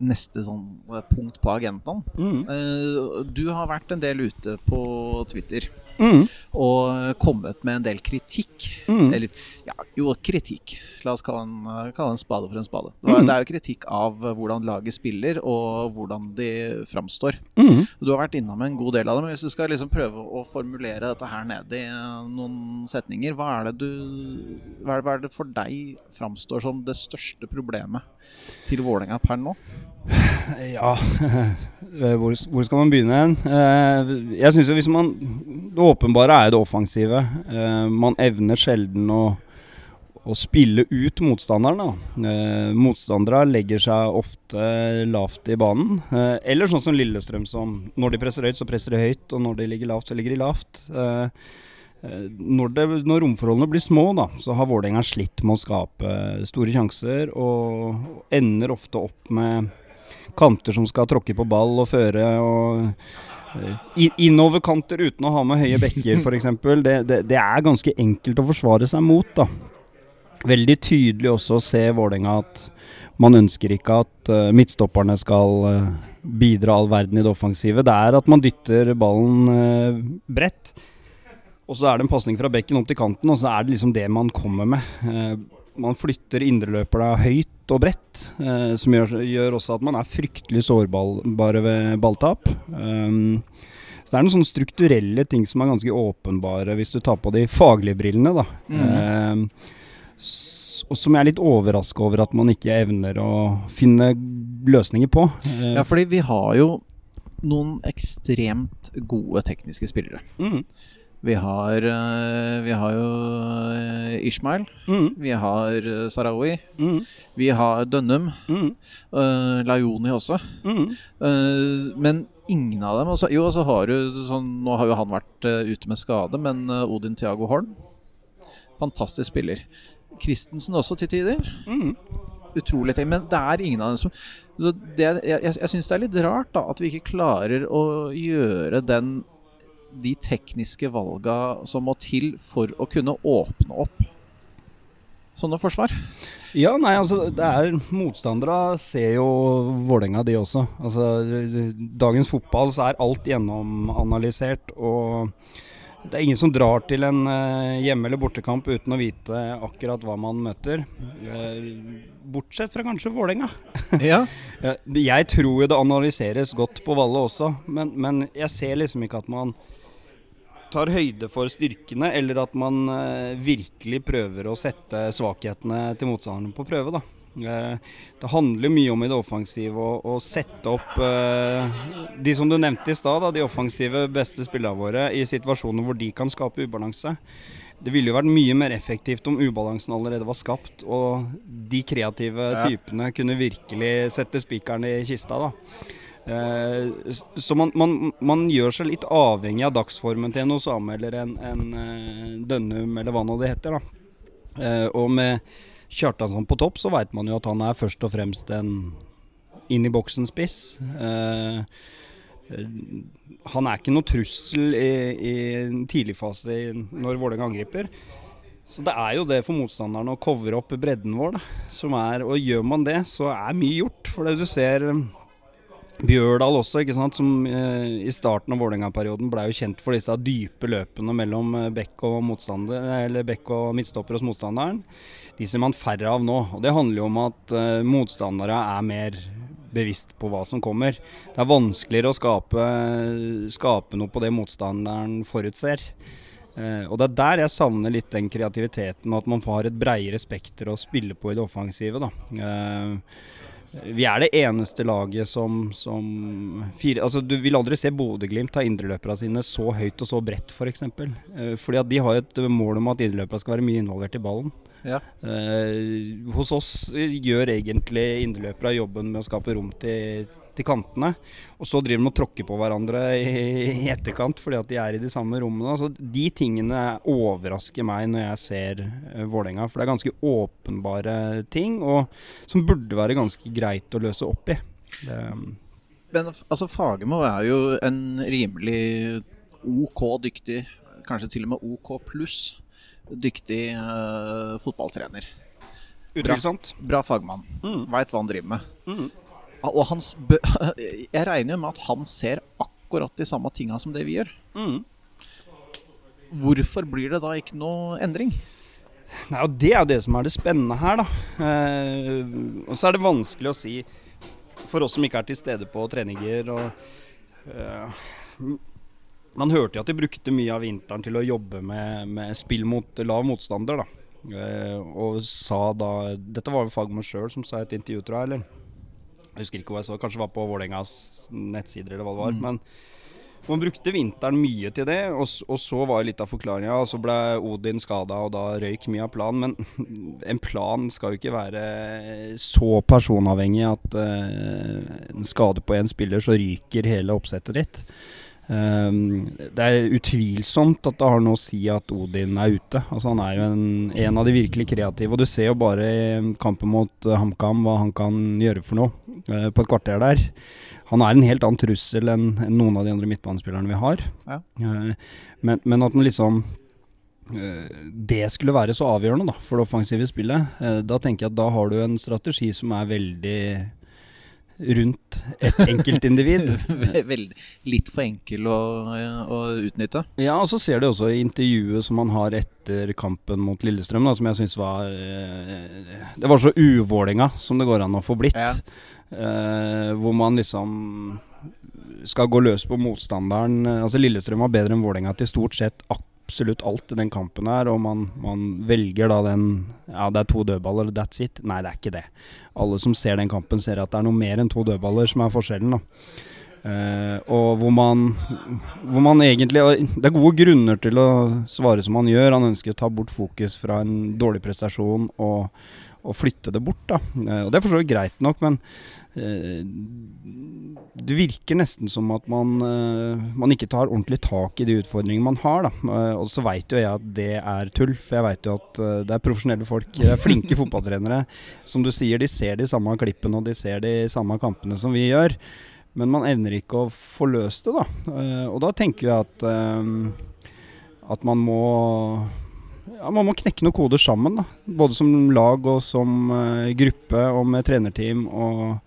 neste sånn punkt på agendaen. Mm. Eh, Du har vært en del ute på Twitter Mm. og kommet med en del kritikk. Mm. Eller ja, jo, kritikk. La oss kalle en, kalle en spade for en spade. Det er jo kritikk av hvordan laget spiller og hvordan de framstår. Mm. Du har vært innom en god del av det, men hvis du skal liksom prøve å formulere dette her nede i eh, noen setninger, hva er det du hva er det for deg framstår som det største problemet til Vålerenga per nå? Ja hvor, hvor skal man begynne hen? Eh, jeg synes jo hvis man Det åpenbare er det offensive. Eh, man evner sjelden å, å spille ut motstanderen. Da. Eh, motstandere legger seg ofte lavt i banen. Eller sånn som Lillestrøm, som når de presser høyt, så presser de høyt. Og når de ligger lavt, så ligger de lavt. Eh, eh, når, det, når romforholdene blir små, da, så har Vålerenga slitt med å skape store sjanser. Og ender ofte opp med kanter som skal tråkke på ball og føre. og eh, Innoverkanter uten å ha med høye bekker, f.eks. Det, det, det er ganske enkelt å forsvare seg mot. da. Veldig tydelig også å se Vålerenga at man ønsker ikke at eh, midtstopperne skal eh, bidra all verden i det offensive. Det er at man dytter ballen eh, bredt. Og så er det en pasning fra bekken opp til kanten, og så er det liksom det man kommer med. Eh, man flytter indreløperne høyt og bredt, eh, som gjør, gjør også at man er fryktelig sårbare ved balltap. Um, så det er noen sånne strukturelle ting som er ganske åpenbare hvis du tar på de faglige brillene. da. Mm. og som jeg er litt overraska over at man ikke evner å finne løsninger på. Eh, Ja, fordi vi har jo noen ekstremt gode tekniske spillere. mm, Vi har, eh, vi har jo eh, Ishmael. mm, Vi har eh, Sarawi. mm, Vi har Dønnum. mm, Uh, Lajoni også. Eh, men ingen av dem også, Jo, så har du sånn Nå har jo han vært uh, ute med skade, men Odin Thiago Holm Fantastisk spiller. Christensen også til tider. Mm. Utrolig ting. Men det er ingen av dem som så det, Jeg, jeg, jeg syns det er litt rart da at vi ikke klarer å gjøre den de tekniske valga som må til for å kunne åpne opp sånne forsvar. Ja, nei, altså det er Motstandere ser jo Vålerenga, de også. Altså Dagens fotball så er alt gjennomanalysert. Og det er ingen som drar til en eh, hjemme- eller bortekamp uten å vite akkurat hva man møter. Eh, bortsett fra kanskje Vålerenga. Ja. Jeg tror jo det analyseres godt på Valle også, men, men jeg ser liksom ikke at man tar høyde for styrkene, eller at man eh, virkelig prøver å sette svakhetene til motstanderen på prøve. da. Eh, det handler mye om i det offensive å, sette opp eh, de som du nevnte i stad, de offensive beste spillerne våre, i situasjoner hvor de kan skape ubalanse. Det ville jo vært mye mer effektivt om ubalansen allerede var skapt, og de kreative typene kunne virkelig sette spikeren i kista. da. Eh, så man, man, man gjør seg litt avhengig av dagsformen til en Osame eller en, en eh, Dønnum eller hva nå det heter. da. Eh, og med Kjartansson på topp, så veit man jo at han er først og fremst en inn i boksen-spiss. Han er ikke noe trussel i, i tidlig fase når Vålerenga angriper. Så det er jo det for motstanderen å covre opp bredden vår. Da, som er, og gjør man det, så er mye gjort. For det du ser Bjørdal også, ikke sant, som eh, i starten av Vålerenga-perioden ble jo kjent for disse dype løpene mellom eh, bekk og bekk og midtstopper hos motstanderen. De ser man færre av nå. og Det handler jo om at eh, motstandere er mer bevisst på hva som kommer. Det er vanskeligere å skape, skape noe på det motstanderen forutser. Eh, og Det er der jeg savner litt den kreativiteten, og at man har et bredere spekter å spille på i det offensive. da. Eh, vi er det eneste laget som, som fire, altså Du vil aldri se Bodø-Glimt ta indreløperne sine så høyt og så bredt, f.eks. For eksempel. eh, fordi at de har et mål om at indreløperne skal være mye involvert i ballen. Ja. Eh, hos oss gjør egentlig indreløperne jobben med å skape rom til, til kantene. Og så driver de og tråkker på hverandre i, etterkant fordi at de er i de samme rommene. Så de tingene overrasker meg når jeg ser uh, Vålerenga. For det er ganske åpenbare ting, og som burde være ganske greit å løse opp i. Det, Men altså, Fagermo er jo en rimelig OK dyktig, kanskje til og med OK pluss dyktig uh, fotballtrener. utvilsomt. Bra fagmann. Mm. Veit hva han driver med. Mm. Og hans Jeg regner jo med at han ser akkurat de samme tinga som det vi gjør. Mm. Hvorfor blir det da ikke noe endring? Nei, og Det er jo det som er det spennende her, da. Eh, og så er det vanskelig å si for oss som ikke er til stede på treninger. Og, eh, man hørte jo at de brukte mye av vinteren til å jobbe med, med spill mot lav motstander. da. Eh, og sa da Dette var jo Fagmo sjøl som sa i et intervju, tror jeg. eller? Jeg husker ikke hvor jeg så, kanskje det var på Vålerengas nettsider eller hva det var. Men man brukte vinteren mye til det, og, og så var litt av forklaringa. Og så ble Odin skada, og da røyk mye av planen. Men en plan skal jo ikke være så personavhengig at uh, en skade på én spiller, så ryker hele oppsettet ditt. Ehm, det er utvilsomt at det har noe å si at Odin er ute. Altså Han er jo en, en av de virkelig kreative. Og du ser jo bare i kampen mot uh, HamKam hva han kan gjøre for noe uh, på et kvarter der. Han er en helt annen trussel enn en noen av de andre midtbanespillerne vi har. Ja. Uh, men, men at han liksom det skulle være så avgjørende da, for det offensive spillet, da tenker jeg at da har du en strategi som er veldig rundt et enkeltindivid. Litt for enkel å, å utnytte. Ja, og så ser du også i intervjuet som han har etter kampen mot Lillestrøm, da, som jeg syns var eh, Det var så uvålinga som det går an å få blitt. Ja. Eh, hvor man liksom skal gå løs på motstanderen. Altså Lillestrøm var bedre enn Vålerenga til stort sett absolutt alt i den kampen her, og man, man velger da den Ja, det er to dødballer, that's it. Nei, det er ikke det. Alle som ser den kampen, ser at det er noe mer enn to dødballer som er forskjellen. da. Uh, og hvor man, hvor man egentlig Det er gode grunner til å svare som han gjør. Han ønsker å ta bort fokus fra en dårlig prestasjon og, og flytte det bort. da. uh, og Det er for så vidt greit nok, men det virker nesten som at man, eh, man ikke tar ordentlig tak i de utfordringene man har. Da. Eh, og så veit jo jeg at det er tull, for jeg veit jo at eh, det er profesjonelle folk. Flinke fotballtrenere. Som du sier, de ser de samme klippene og de ser de samme kampene som vi gjør. Men man evner ikke å få løst det, da. Eh, og da tenker jeg at, eh, at man må ja, Man må knekke noen koder sammen, da. Både som lag og som uh, gruppe og med trenerteam. og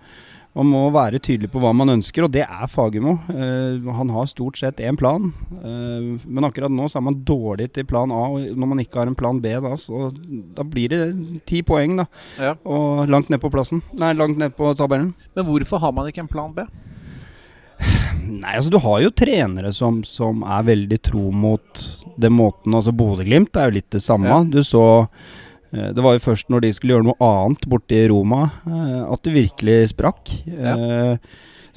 man må være tydelig på hva man ønsker, og det er Fagermo. Uh, han har stort sett én plan, uh, men akkurat nå så er man dårlig til plan A. Og når man ikke har en plan B, da, så da blir det ti poeng, da. Ja. Og langt ned på plassen. Nei, langt ned på tabellen. Men hvorfor har man ikke en plan B? Nei, altså du har jo trenere som, som er veldig tro mot den måten Altså Bodø-Glimt er jo litt det samme. Ja. Du så eh, Det var jo først når de skulle gjøre noe annet borte i Roma, eh, at det virkelig sprakk. Ja.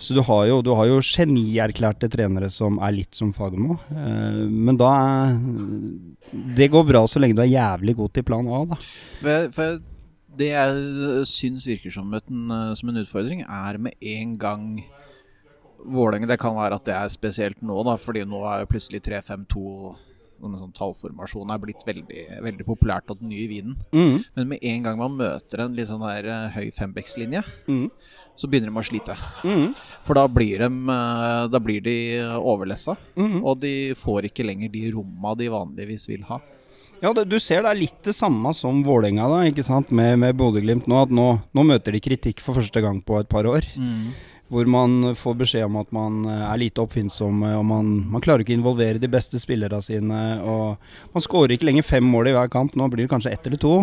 Så du har jo, du har jo genierklærte trenere som er litt som Fagermo. Eh, Men da er Det går bra så lenge du er jævlig god til plan A, da. For, for det jeg syns virker som, et, som en utfordring, er med en gang Vålerenga Det kan være at det er spesielt nå, da, fordi nå er jo plutselig 3-5-2 noen sånn tallformasjon er blitt veldig, veldig populært og den nye vinen. Mm. Men med en gang man møter en litt sånn der eh, høy fembekslinje, Mm. så begynner de å slite. Mm. For da blir de, eh, da blir de overlessa, Mm. og de får ikke lenger de romma de vanligvis vil ha. Ja, det, du ser det er litt det samme som Vålerenga med, med Bodø-Glimt nå. At nå, nå møter de kritikk for første gang på et par år. Hvor man får beskjed om at man eh, er lite oppfinnsom, og man, man klarer ikke å involvere de beste spillerne sine. Og man skårer ikke lenger fem mål i hver kamp, nå blir det kanskje ett eller to.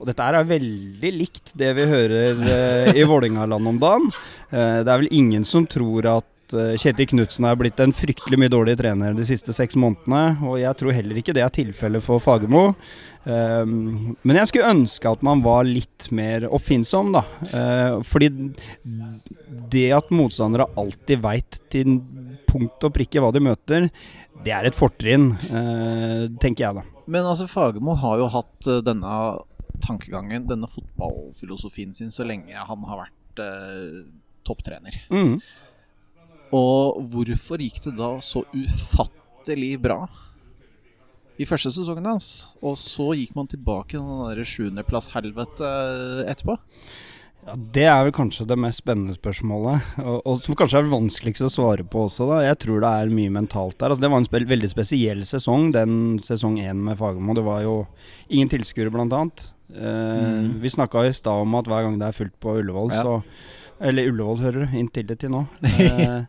Og dette er veldig likt det vi hører eh, i Vålerenga-land om dagen. Eh, det er vel ingen som tror at eh, Kjetil Knutsen er blitt en fryktelig mye dårlig trener de siste seks månedene. Og jeg tror heller ikke det er tilfellet for Fagermo. Um, men jeg skulle ønske at man var litt mer oppfinnsom, da. Eh, fordi det at motstandere alltid veit til punkt og prikke hva de møter, det er et fortrinn, eh, tenker jeg da. Men altså, Fagermo har jo hatt eh, denne tankegangen, denne fotballfilosofien sin, så lenge han har vært eh, topptrener. Mm. Og hvorfor gikk det da så ufattelig bra i første sesongen hans? Og så gikk man tilbake til der sjuendeplass-helvete etterpå? Ja, Det er vel kanskje det mest spennende spørsmålet, og, og som kanskje er vanskeligst å svare på også. da Jeg tror det er mye mentalt der. Altså, det var en spe veldig spesiell sesong, den sesong én med Fagermo. Det var jo ingen tilskuere, blant annet. Eh, Vi snakka i stad om at hver gang det er fullt på Ullevål, Ja. så Eller Ullevål, hører du. Inntil det til nå. Eh,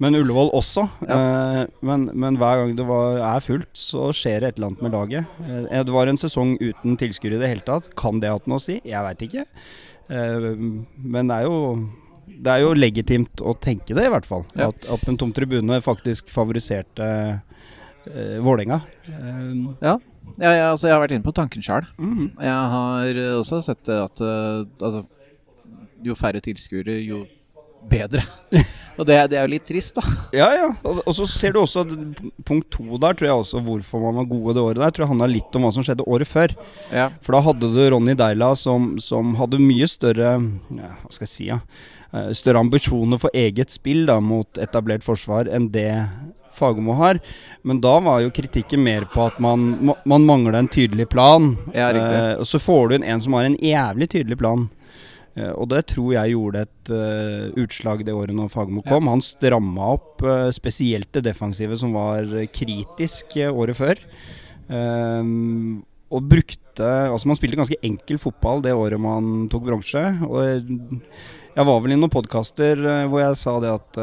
men Ullevål også. Eh, men, men hver gang det var, er fullt, så skjer det et eller annet med laget. Eh, det var en sesong uten tilskuere i det hele tatt. Kan det hatt noe å si? Jeg veit ikke. Men det er jo det er jo legitimt å tenke det, i hvert fall. Ja. At, at en tom tribune faktisk favoriserte uh, Vålerenga. Ja. Ja, jeg, altså, jeg har vært inne på tanken sjøl. mm. Jeg har også sett at uh, altså, jo færre tilskuere, jo bedre. Og det, det er jo litt trist, da. Ja, ja. Og, så ser du også punkt to der, tror jeg også hvorfor man var gode det året der. Tror jeg handla litt om hva som skjedde året før. Ja. For da hadde du Ronny Deila som, som hadde mye større ja, Hva skal jeg si, ja. eh, Større ambisjoner for eget spill da mot etablert forsvar enn det Fagermo har. Men da var jo kritikken mer på at man, ma- man mangla en tydelig plan. Ja, riktig. Eh, og så får du inn en som har en jævlig tydelig plan. Eh, og det tror jeg gjorde et uh, utslag det året når Fagermo kom. Han stramma opp uh, spesielt det defensive, som var kritisk uh, året før. Ehm, og brukte Altså, man spilte ganske enkel fotball det året man tok bronse. Og jeg, jeg var vel i noen podkaster hvor jeg sa det at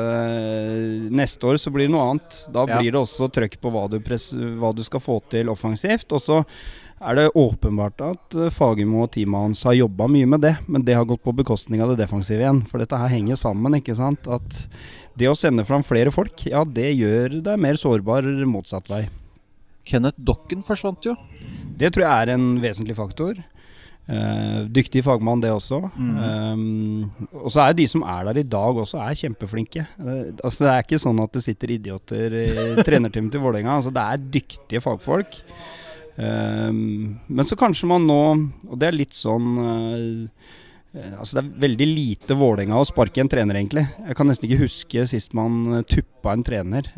neste år så blir det noe annet. Da Ja. blir det også trøkk på hva du, hva du skal få til offensivt. Og så er det åpenbart at eh, Fagermo og teamet hans har jobba mye med det, men det har gått på bekostning av det defensive igjen. For dette her henger sammen, ikke sant. At det å sende fram flere folk, ja det gjør deg mer sårbar motsatt vei. Kenneth Dokken forsvant jo. Det tror jeg er en vesentlig faktor. Uh, dyktig fagmann, det også. Um, og så er de som er der i dag også, er kjempeflinke. Uh, altså Det er ikke sånn at det sitter idioter i trenerteamet til Vålerenga. Altså det er dyktige fagfolk. Um, men så kanskje man nå, og det er litt sånn eh, eh, Altså Det er veldig lite Vålerenga å sparke en trener, egentlig. Jeg kan nesten ikke huske sist man eh, tuppa en trener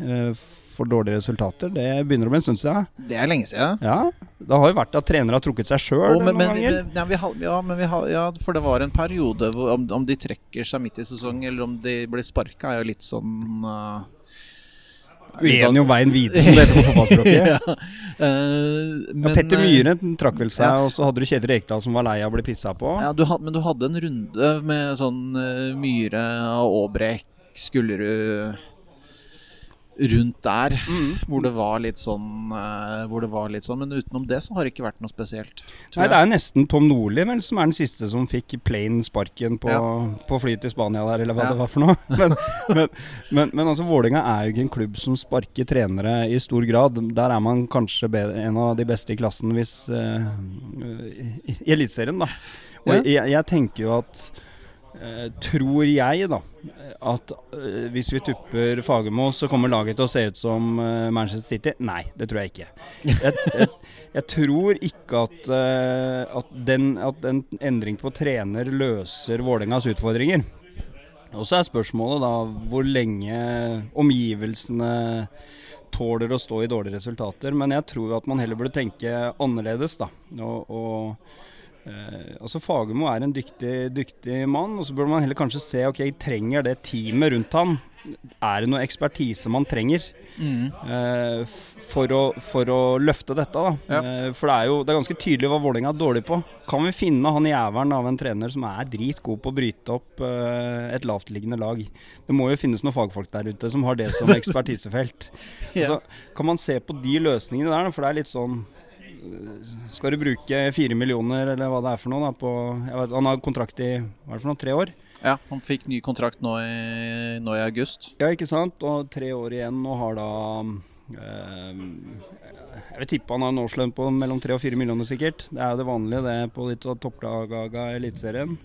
for dårlige resultater. Det begynner å bli en stund siden. Det er lenge siden. Ja, det har jo vært at trenere har trukket seg sjøl noen men, ganger. ja, vi har, ja, men vi har, ja, for det var en periode hvor om, om de trekker seg midt i sesong, eller om de blir sparka, er jo litt sånn uh, sånn- jo veien videre, som det heter på fotballspråket. ja. Eh, ja, Petter eh, Myhre trakk vel seg, ja. og så hadde du Kjetil Rekdal som var lei av å bli pissa på. Ja, du had, men du hadde en runde med sånn uh, Myhre og Aabrek, Skullerud rundt der, Mm. hvor det var litt sånn eh, Hvor det var litt sånn Men utenom det så har det ikke vært noe spesielt. Nei, det er nesten Tom Nordli vel, som er den siste som fikk plain sparken på, Ja. på flyet til Spania der, eller hva Ja. det var for noe. Men, men, men, men altså, Vålerenga er jo ikke en klubb som sparker trenere i stor grad. Der er man kanskje en av de beste i klassen hvis uh, i, Eliteserien, da. Og Ja. jeg, jeg tenker jo at Tror jeg, da, at eh, hvis vi tupper Fagermo, så kommer laget til å se ut som eh, Manchester City? Nei, det tror jeg ikke. Jeg, jeg, jeg tror ikke at, eh, at, den, at en endring på trener løser Vålerengas utfordringer. Og så er spørsmålet da hvor lenge omgivelsene tåler å stå i dårlige resultater. Men jeg tror at man heller burde tenke annerledes, da. Og, og Eh, altså Fagermo er en dyktig, dyktig mann, og så burde man heller kanskje se ok, trenger det teamet rundt ham. Er det noe ekspertise man trenger Mm. eh, for, å, for å løfte dette? da? Ja. Eh, for det er jo det er ganske tydelig hva Vålerenga er dårlig på. Kan vi finne han jævelen av en trener som er dritgod på å bryte opp eh, et lavtliggende lag? Det må jo finnes noen fagfolk der ute som har det som ekspertisefelt. Ja. Så kan man se på de løsningene der, for det er litt sånn skal du bruke fire millioner, eller hva det er for noe? Da, på, vet, han har kontrakt i hva er det for noe, tre år? Ja, han fikk ny kontrakt nå i, nå i august. Ja, ikke sant? Og tre år igjen, og har da eh, Jeg vil tippe han har en årslønn på mellom tre og fire millioner, sikkert. Det er jo det vanlige det på litt av topplaga i Eliteserien.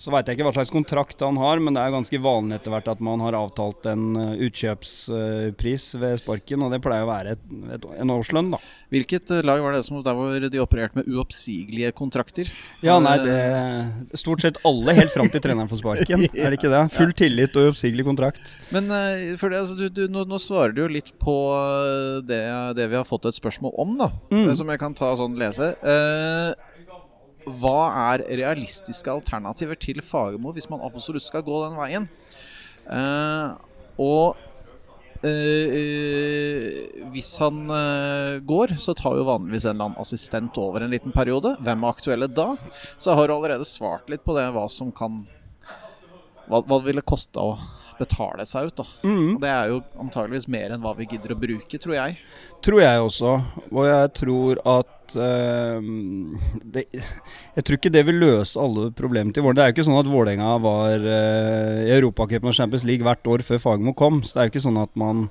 Så veit jeg ikke hva slags kontrakt han har, men det er ganske vanlig etter hvert at man har avtalt en eh, utkjøpspris ved sparken, og det pleier å være et, et, en årslønn, da. Hvilket eh, lag var det som der hvor de opererte med uoppsigelige kontrakter? Ja, nei, Eh, det Stort sett alle helt fram til treneren får sparken. Er det ikke det? Full tillit og uoppsigelig kontrakt. Men eh, for det, altså, du, du, nå, nå svarer du jo litt på eh, det, det vi har fått et spørsmål om, da. Mm. Det Som jeg kan ta sånn lese. Eh, hva er realistiske alternativer til Fagermo hvis man absolutt skal gå den veien? Uh, og eh, hvis han uh, går, så tar jo vanligvis en eller annen assistent over en liten periode. Hvem er aktuelle da? Så jeg har allerede svart litt på det, hva som kan Hva, hva det ville koste å betale seg ut, da. Mm. Det er jo antageligvis mer enn hva vi gidder å bruke, tror jeg. Tror jeg også. Og jeg tror at eh, det, Jeg tror ikke det vil løse alle problemer til Vålerenga. Det er jo ikke sånn at Vålerenga var uh, i Europacupen og Champions League hvert år før Fagermo kom. Så det er jo ikke sånn at man,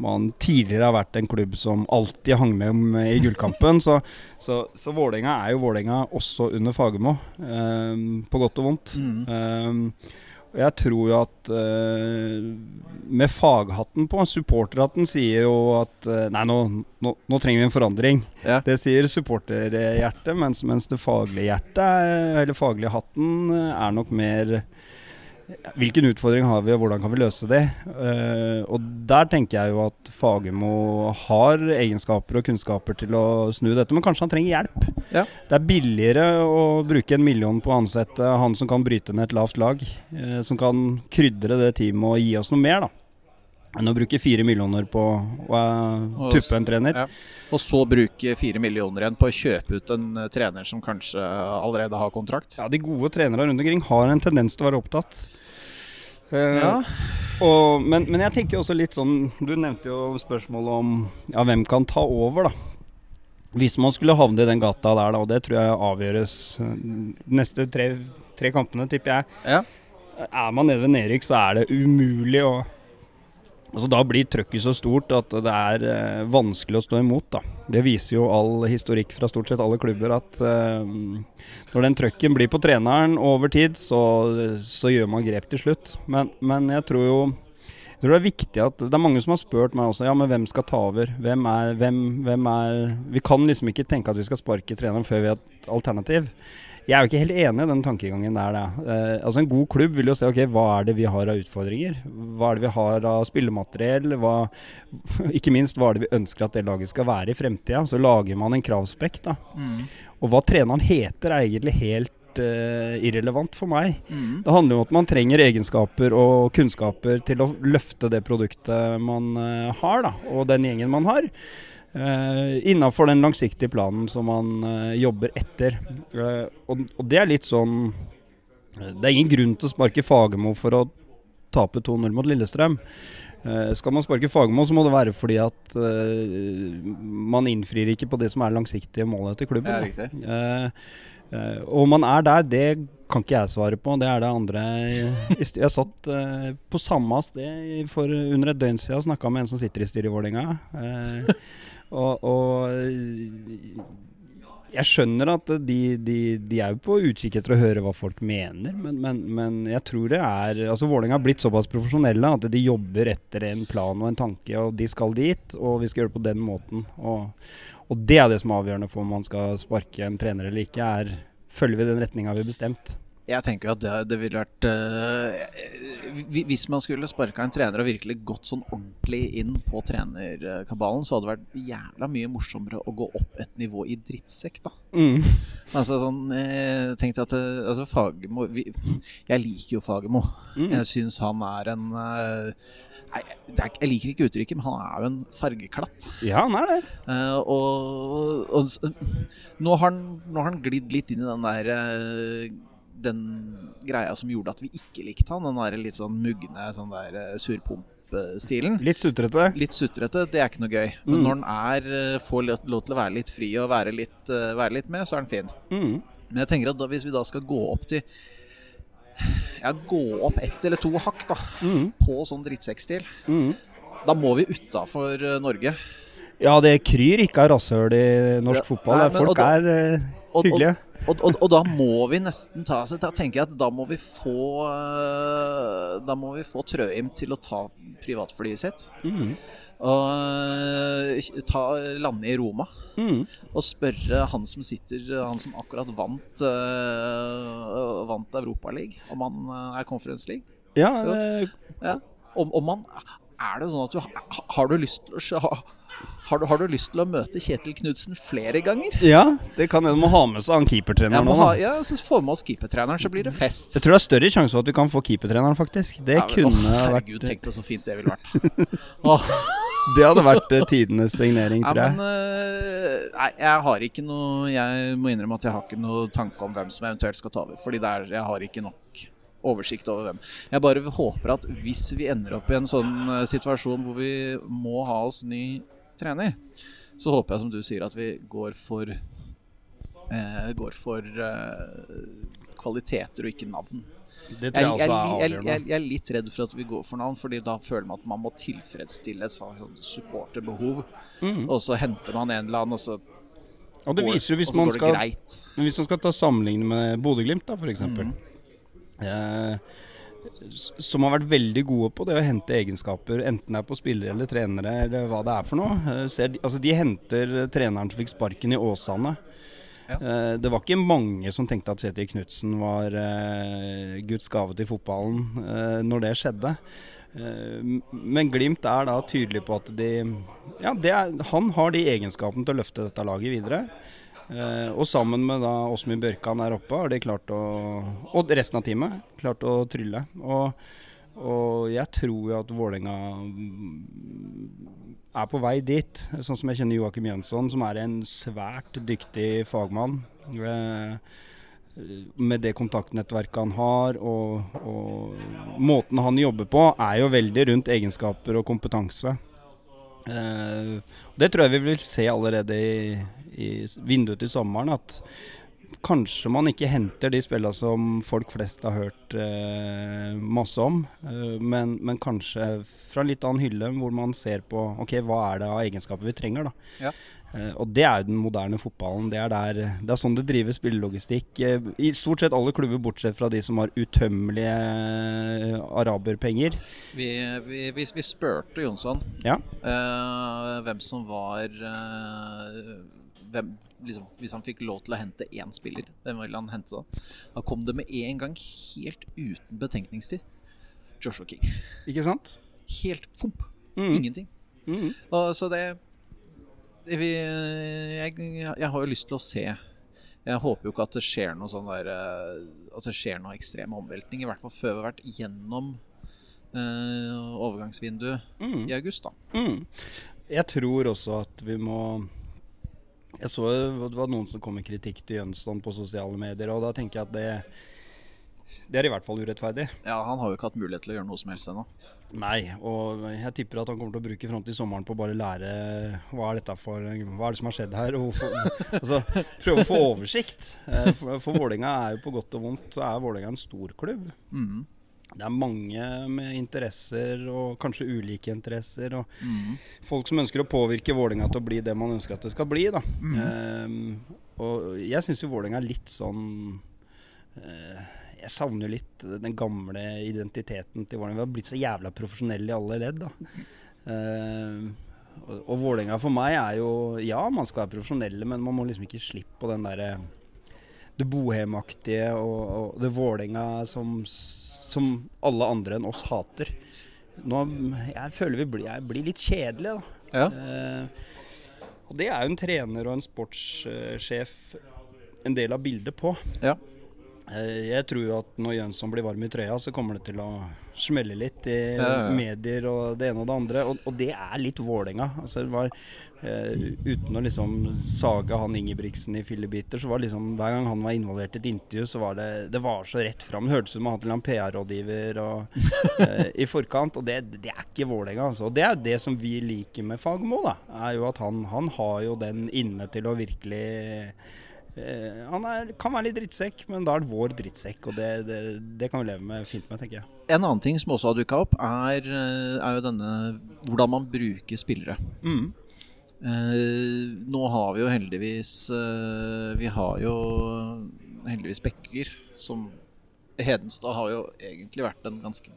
man tidligere har vært en klubb som alltid hang med om- i gullkampen. Så, så, så Vålerenga er jo Vålerenga også under Fagermo, uh, på godt og vondt. Mm. Og jeg tror jo at uh, med faghatten på Supporterhatten sier jo at uh, Nei, nå, nå, nå trenger vi en forandring. Ja. Det sier supporterhjertet, mens, mens det faglige hjertet, er- eller faglige hatten, eh, er nok mer hvilken utfordring har vi, og hvordan kan vi løse det? Uh, og der tenker jeg jo at Fagermo har egenskaper og kunnskaper til å snu dette, men kanskje han trenger hjelp. Ja. Det er billigere å bruke en million på å ansette han som kan bryte ned et lavt lag, uh, som kan krydre det teamet og gi oss noe mer, da. Enn å bruke fire millioner på å uh, tuppe en trener. Ja. Og så bruke fire millioner igjen på å kjøpe ut en eh, trener som kanskje allerede har kontrakt. Ja, de gode trenere rundt omkring har en tendens til å være opptatt. Uh, Ja. og, men, men jeg tenker også litt sånn Du nevnte jo spørsmålet om ja, hvem kan ta over, da. Hvis man skulle havne i den gata der, da, og det tror jeg avgjøres neste tre, tre kampene, tipper jeg. Ja. Er man nede ved nedrykk, så er det umulig å Altså Da blir trøkket så stort at det er eh, vanskelig å stå imot. da. Det viser jo all historikk fra stort sett alle klubber at eh, når den trøkken blir på treneren over tid, så, så gjør man grep til slutt. Men, men jeg tror jo jeg tror det er viktig at Det er mange som har spurt meg også Ja, men hvem skal ta over. Hvem er, hvem, hvem er Vi kan liksom ikke tenke at vi skal sparke treneren før vi har et alternativ. Jeg er jo ikke helt enig i den tankegangen der. Eh, altså En god klubb vil jo se ok, hva er det vi har av utfordringer. Hva er det vi har av spillemateriell. Hva, ikke minst hva er det vi ønsker at det laget skal være i fremtida. Så lager man en kravspekk. da. Mm. Og hva treneren heter er egentlig helt eh, irrelevant for meg. Mm. Det handler jo om at man trenger egenskaper og kunnskaper til å løfte det produktet man eh, har, da, og den gjengen man har. Uh, Innafor den langsiktige planen som man eh, jobber etter. Eh, og, og det er litt sånn eh, Det er ingen grunn til å sparke Fagermo for å tape 2-0 mot Lillestrøm. Uh, skal man sparke Fagermo, så må det være fordi at uh, man innfrir ikke på det som er langsiktige målet til klubben. Riktig. Eh, eh, og man er der, det kan ikke jeg svare på. Det er det andre jeg satt eh, på samme sted for under et døgn siden og snakka med en som sitter i styret i Vålerenga. Og, og jeg skjønner at de, de, de er jo på utkikk etter å høre hva folk mener, men, men, men jeg tror det er Altså Vålerenga har blitt såpass profesjonelle at de jobber etter en plan og en tanke, og de skal dit, og vi skal gjøre det på den måten. Og, og det er det som er avgjørende for om man skal sparke en trener eller ikke, er følger vi den retninga vi har bestemt. Jeg tenker jo at det, det ville vært eh, Hvis man skulle sparka en trener og virkelig gått sånn ordentlig inn på trenerkabalen, så hadde det vært jævla mye morsommere å gå opp et nivå i drittsekk, da. Altså sånn Jeg Tenkte at eh, Altså Fagermo Jeg liker jo Fagermo. Mm. Jeg syns han er en eh, Nei, er, jeg liker ikke uttrykket, men han er jo en fargeklatt. Ja, han er det. Uh, og og s- nå, har han, nå har han glidd litt inn i den der eh, Den greia som gjorde at vi ikke likte han. Den der litt sånn mugne sånn der eh, surpomp-stilen. Litt sutrete. Litt sutrete, det er ikke noe gøy. Men Mm. når han er, eh, får lov til å være litt fri og være litt, eh, være litt med, så er han fin. Mm. Men jeg tenker at da, hvis vi da skal gå opp til Ja, gå opp ett eller to hakk da Mm. på sånn drittsekkstil, Mm. da må vi utafor Norge. Ja, det kryr ikke av rasshøl i norsk Ja, fotball. nei, men- folk da- er eh, og- hyggelige. Og, og, og da må vi nesten ta seg Da tenker jeg at da må vi få øh, Da må vi få Trøim til å ta privatflyet sitt. Mm. Og øh, ta, lande i Roma. Mm. Og spørre han som sitter Han som akkurat vant uh, Vant Europaligaen, om han er Conference League. Ja, eh, Ja. Om, om han Er det sånn at du ha- Har du lyst til å ha, har, du, har du lyst til å møte Kjetil Knutsen flere ganger? ja, det kan hende må ha med seg han keepertreneren nå. ha, ja, så får med oss keepertreneren, så blir det fest. Jeg tror det er større sjanse for at vi kan få keepertreneren, faktisk. Det Ja, men, kunne å, vært Herregud, tenk deg så fint det ville vært. oh. Det hadde vært eh, tidenes signering, ja, tror jeg. men øh, Nei, jeg har ikke noe Jeg må innrømme at jeg har ikke noe tanke om hvem som eventuelt skal ta over. Fordi det er, jeg har ikke nok oversikt over hvem. Jeg bare håper at hvis vi ender opp i en sånn øh, situasjon hvor vi må ha oss ny trener, så håper jeg som du sier at vi går for eh, Går for eh, kvaliteter og ikke navn. Det tror jeg, jeg også er jeg, jeg, avgjørende. jeg er litt redd for at vi går for navn, Fordi da føler man at man må tilfredsstille et sånn supporterbehov. Mm. Og så henter man en eller annen, og så, Og det viser jo hvis man skal hvis man skal ta sammenligne med Bodø-Glimt, da, f.eks. Mhm. Eh, som har vært veldig gode på det å hente egenskaper, enten det er på spillere eller trenere, eller hva det er for noe. Eh, ser de, altså de henter treneren som fikk sparken i Åsane. Ja. Eh, det var ikke mange som tenkte at Kjetil Knutsen var eh, Guds gave til fotballen eh, når det skjedde. Eh, men Glimt er da tydelig på at de Ja, det er, han har de egenskapene til å løfte dette laget videre. Eh, og sammen med da Åsmund Bjørkan der oppe har de klart å Og resten av teamet klart å trylle. Og, og jeg tror jo at Vålerenga er på vei dit. Sånn som jeg kjenner Joakim Jønsson, som er en svært dyktig fagmann. Eh, med det kontaktnettverket han har, og, og måten han jobber på, er jo veldig rundt egenskaper og kompetanse. Eh, det tror jeg vi vil se allerede i, i vinduet til sommeren. At kanskje man ikke henter de spillene som folk flest har hørt eh, masse om. eh, men, men kanskje fra en litt annen hylle, hvor man ser på ok, hva er det av egenskaper vi trenger. da. Ja. Eh, og det er jo den moderne fotballen. Det er, der, det er sånn det drives spillelogistikk. eh, I stort sett alle klubber, bortsett fra de som har utømmelige eh, araberpenger. Vi, vi, vi, vi spurte Jonsson Ja. eh, hvem som var hvem, liksom, Hvis han fikk lov til å hente én spiller, hvem ville han hente da? Da kom det med en gang, helt uten betenkningstid. Joshua King. Ikke sant? Helt fomp. Mm. Ingenting. Mm. Og så det vi, jeg, jeg har jo lyst til å se Jeg håper jo ikke at det skjer noe sånn der eh, At det skjer noe ekstrem omveltning. I hvert fall før vi har vært gjennom eh, overgangsvinduet Mm. i august. da Mm. Jeg tror også at vi må Jeg så det var noen som kom med kritikk til Jønsson på sosiale medier, og da tenker jeg at det det er i hvert fall urettferdig. Ja, Han har jo ikke hatt mulighet til å gjøre noe som helst ennå. Nei, og jeg tipper at han kommer til å bruke fram til sommeren på å bare lære hva er dette for Hva er det som har skjedd her? Og altså, prøve å få oversikt. Eh, For, for Vålerenga er jo på godt og vondt så er Vålerenga en storklubb. Mm. Det er mange med interesser, og kanskje ulike interesser. Og Mm. folk som ønsker å påvirke Vålerenga til å bli det man ønsker at det skal bli. Da. Mm. Ehm, og jeg syns jo Vålerenga er litt sånn uh, Jeg savner litt den gamle identiteten til Vålerenga. Vi har blitt så jævla profesjonelle i alle ledd. Da. Uh, og, og Vålerenga for meg er jo Ja, man skal være profesjonelle, men man må liksom ikke slippe på den derre det bohemaktige og, og det Vålerenga som, som alle andre enn oss hater. Nå, jeg føler vi blir, blir litt kjedelig, da. Ja. Eh, og det er jo en trener og en sportssjef en del av bildet på. Ja. Eh, jeg tror jo at når Jønsson blir varm i trøya, så kommer det til å smelle litt i Ja, ja, ja. medier og det ene og det andre. Og, og det er litt Vålerenga. Altså, det var, eh, uten å liksom sage han Ingebrigtsen i fillebiter, så var det liksom hver gang han var involvert i et intervju, så var det, det var så rett fram. Det hørtes ut som han hadde en PR-rådgiver og, eh, i forkant. Og det, det er ikke Vålerenga. Altså. Og det er det som vi liker med Fagermo, da. Er jo at han, han har jo den inne til å virkelig uh, Han er, kan være litt drittsekk, men da er det vår drittsekk. Og det, det, det kan vi leve med fint med, tenker jeg. En annen ting som også har dukka opp, er, er jo denne hvordan man bruker spillere. Mm. Eh, nå har vi jo heldigvis eh, Vi har jo heldigvis Bekker, som Hedenstad har jo egentlig vært en ganske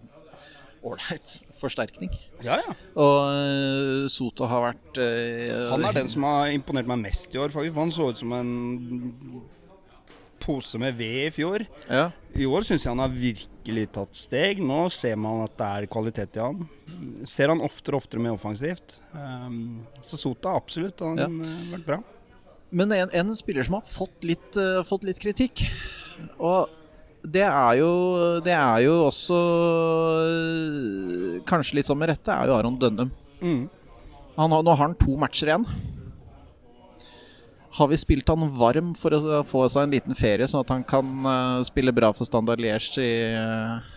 ålreit forsterkning. Ja, ja. Og eh, Soto har vært eh, Han er den som har imponert meg mest i år, faktisk. For han så ut som en pose med ved i fjor. Ja, I år syns jeg han har virkelig tatt steg. Nå ser man at det er kvalitet i han. Ser han oftere og oftere mer offensivt. Um, så Sota absolutt. Han Ja. har vært bra. Men en, en spiller som har fått litt, uh, fått litt kritikk, og det er jo, det er jo også eh, Kanskje litt sånn med rette, er jo Aron Dønnum. Mm. Han har, nå har han to matcher igjen. Har vi spilt han varm for å få seg en liten ferie, sånn at han kan eh, spille bra for Standard Liège i eh,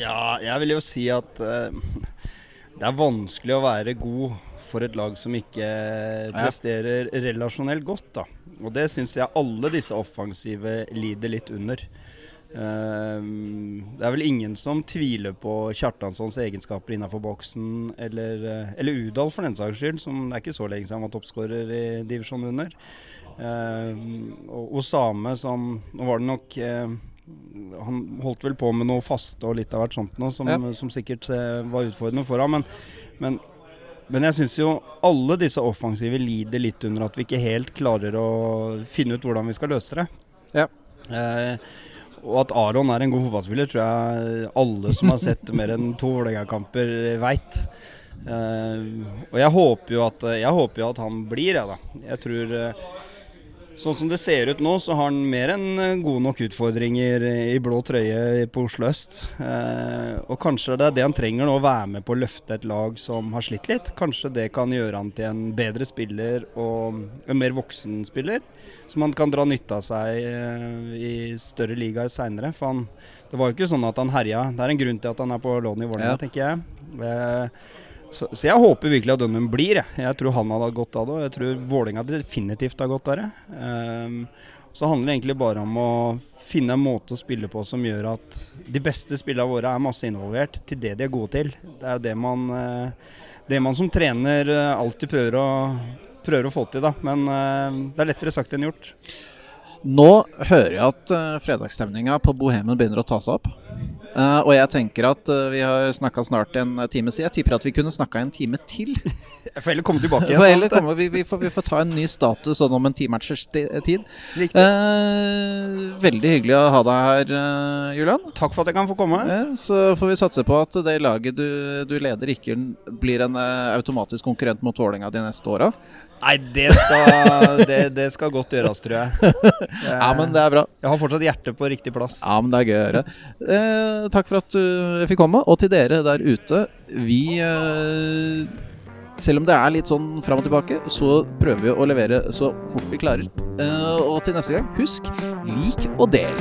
Ja, jeg vil jo si at uh, det er vanskelig å være god for et lag som ikke presterer relasjonelt godt. da. Og det syns jeg alle disse offensive lider litt under. Eh, det er vel ingen som tviler på Kjartanssons egenskaper innafor boksen, eller, eh, eller Udal for den saks skyld, som det er ikke så lenge siden han var toppskårer i divisjonen under. Eh, og Osame som Nå var det nok eh, Han holdt vel på med noe faste og litt av hvert sånt noe, som, Ja. som sikkert eh, var utfordrende for ham. Men, men Men jeg syns jo alle disse offensive lider litt under at vi ikke helt klarer å finne ut hvordan vi skal løse det. Ja. Eh, og at Aron er en god fotballspiller, tror jeg alle som har sett mer enn to Vålerenga-kamper, veit. Uh, og jeg håper, at, jeg håper jo at han blir, jeg, da. Jeg tror eh, Sånn som det ser ut nå, så har han mer enn eh, gode nok utfordringer i blå trøye på Oslo øst. Eh, og kanskje det er det han trenger nå, å være med på å løfte et lag som har slitt litt. Kanskje det kan gjøre han til en bedre spiller og en mer voksen spiller. Som han kan dra nytte av seg eh, i større ligaer seinere. For han, det var jo ikke sånn at han herja. Det er en grunn til at han er på lån i Vålerenga, Ja. tenker jeg. Eh, så, så jeg håper virkelig at Dønnum blir. Jeg. jeg tror han hadde hatt godt av det, og jeg tror Vålerenga definitivt har godt av det. Um, så handler det egentlig bare om å finne en måte å spille på som gjør at de beste spillene våre er masse involvert til det de er gode til. Det er det man, eh, det man som trener eh, alltid prøver å, prøver å få til, da. Men eh, det er lettere sagt enn gjort. Nå hører jeg at fredagsstemninga på Bohemen begynner å ta seg opp. Eh, og jeg tenker at uh, vi har snakka snart en time siden. Jeg tipper at vi kunne snakka en time til. Jeg får heller komme tilbake igjen. heller komme, vi, vi, får, vi får ta en ny status sånn om en timatchers tid. Eh, veldig hyggelig å ha deg her, Julian. Takk for at jeg kan få komme. Så får vi satse på at det laget du, du leder, ikke blir en automatisk konkurrent mot Vålerenga de neste åra. Nei, det skal, det, det skal godt gjøres, tror jeg. Ja, men det er bra. Jeg har fortsatt hjertet på riktig plass. Ja, men det er gøy å høre. Eh, takk for at du fikk komme. Og til dere der ute, vi eh, Selv om det er litt sånn fram og tilbake, så prøver vi å levere så fort vi klarer. Eh, og til neste gang, husk lik og del.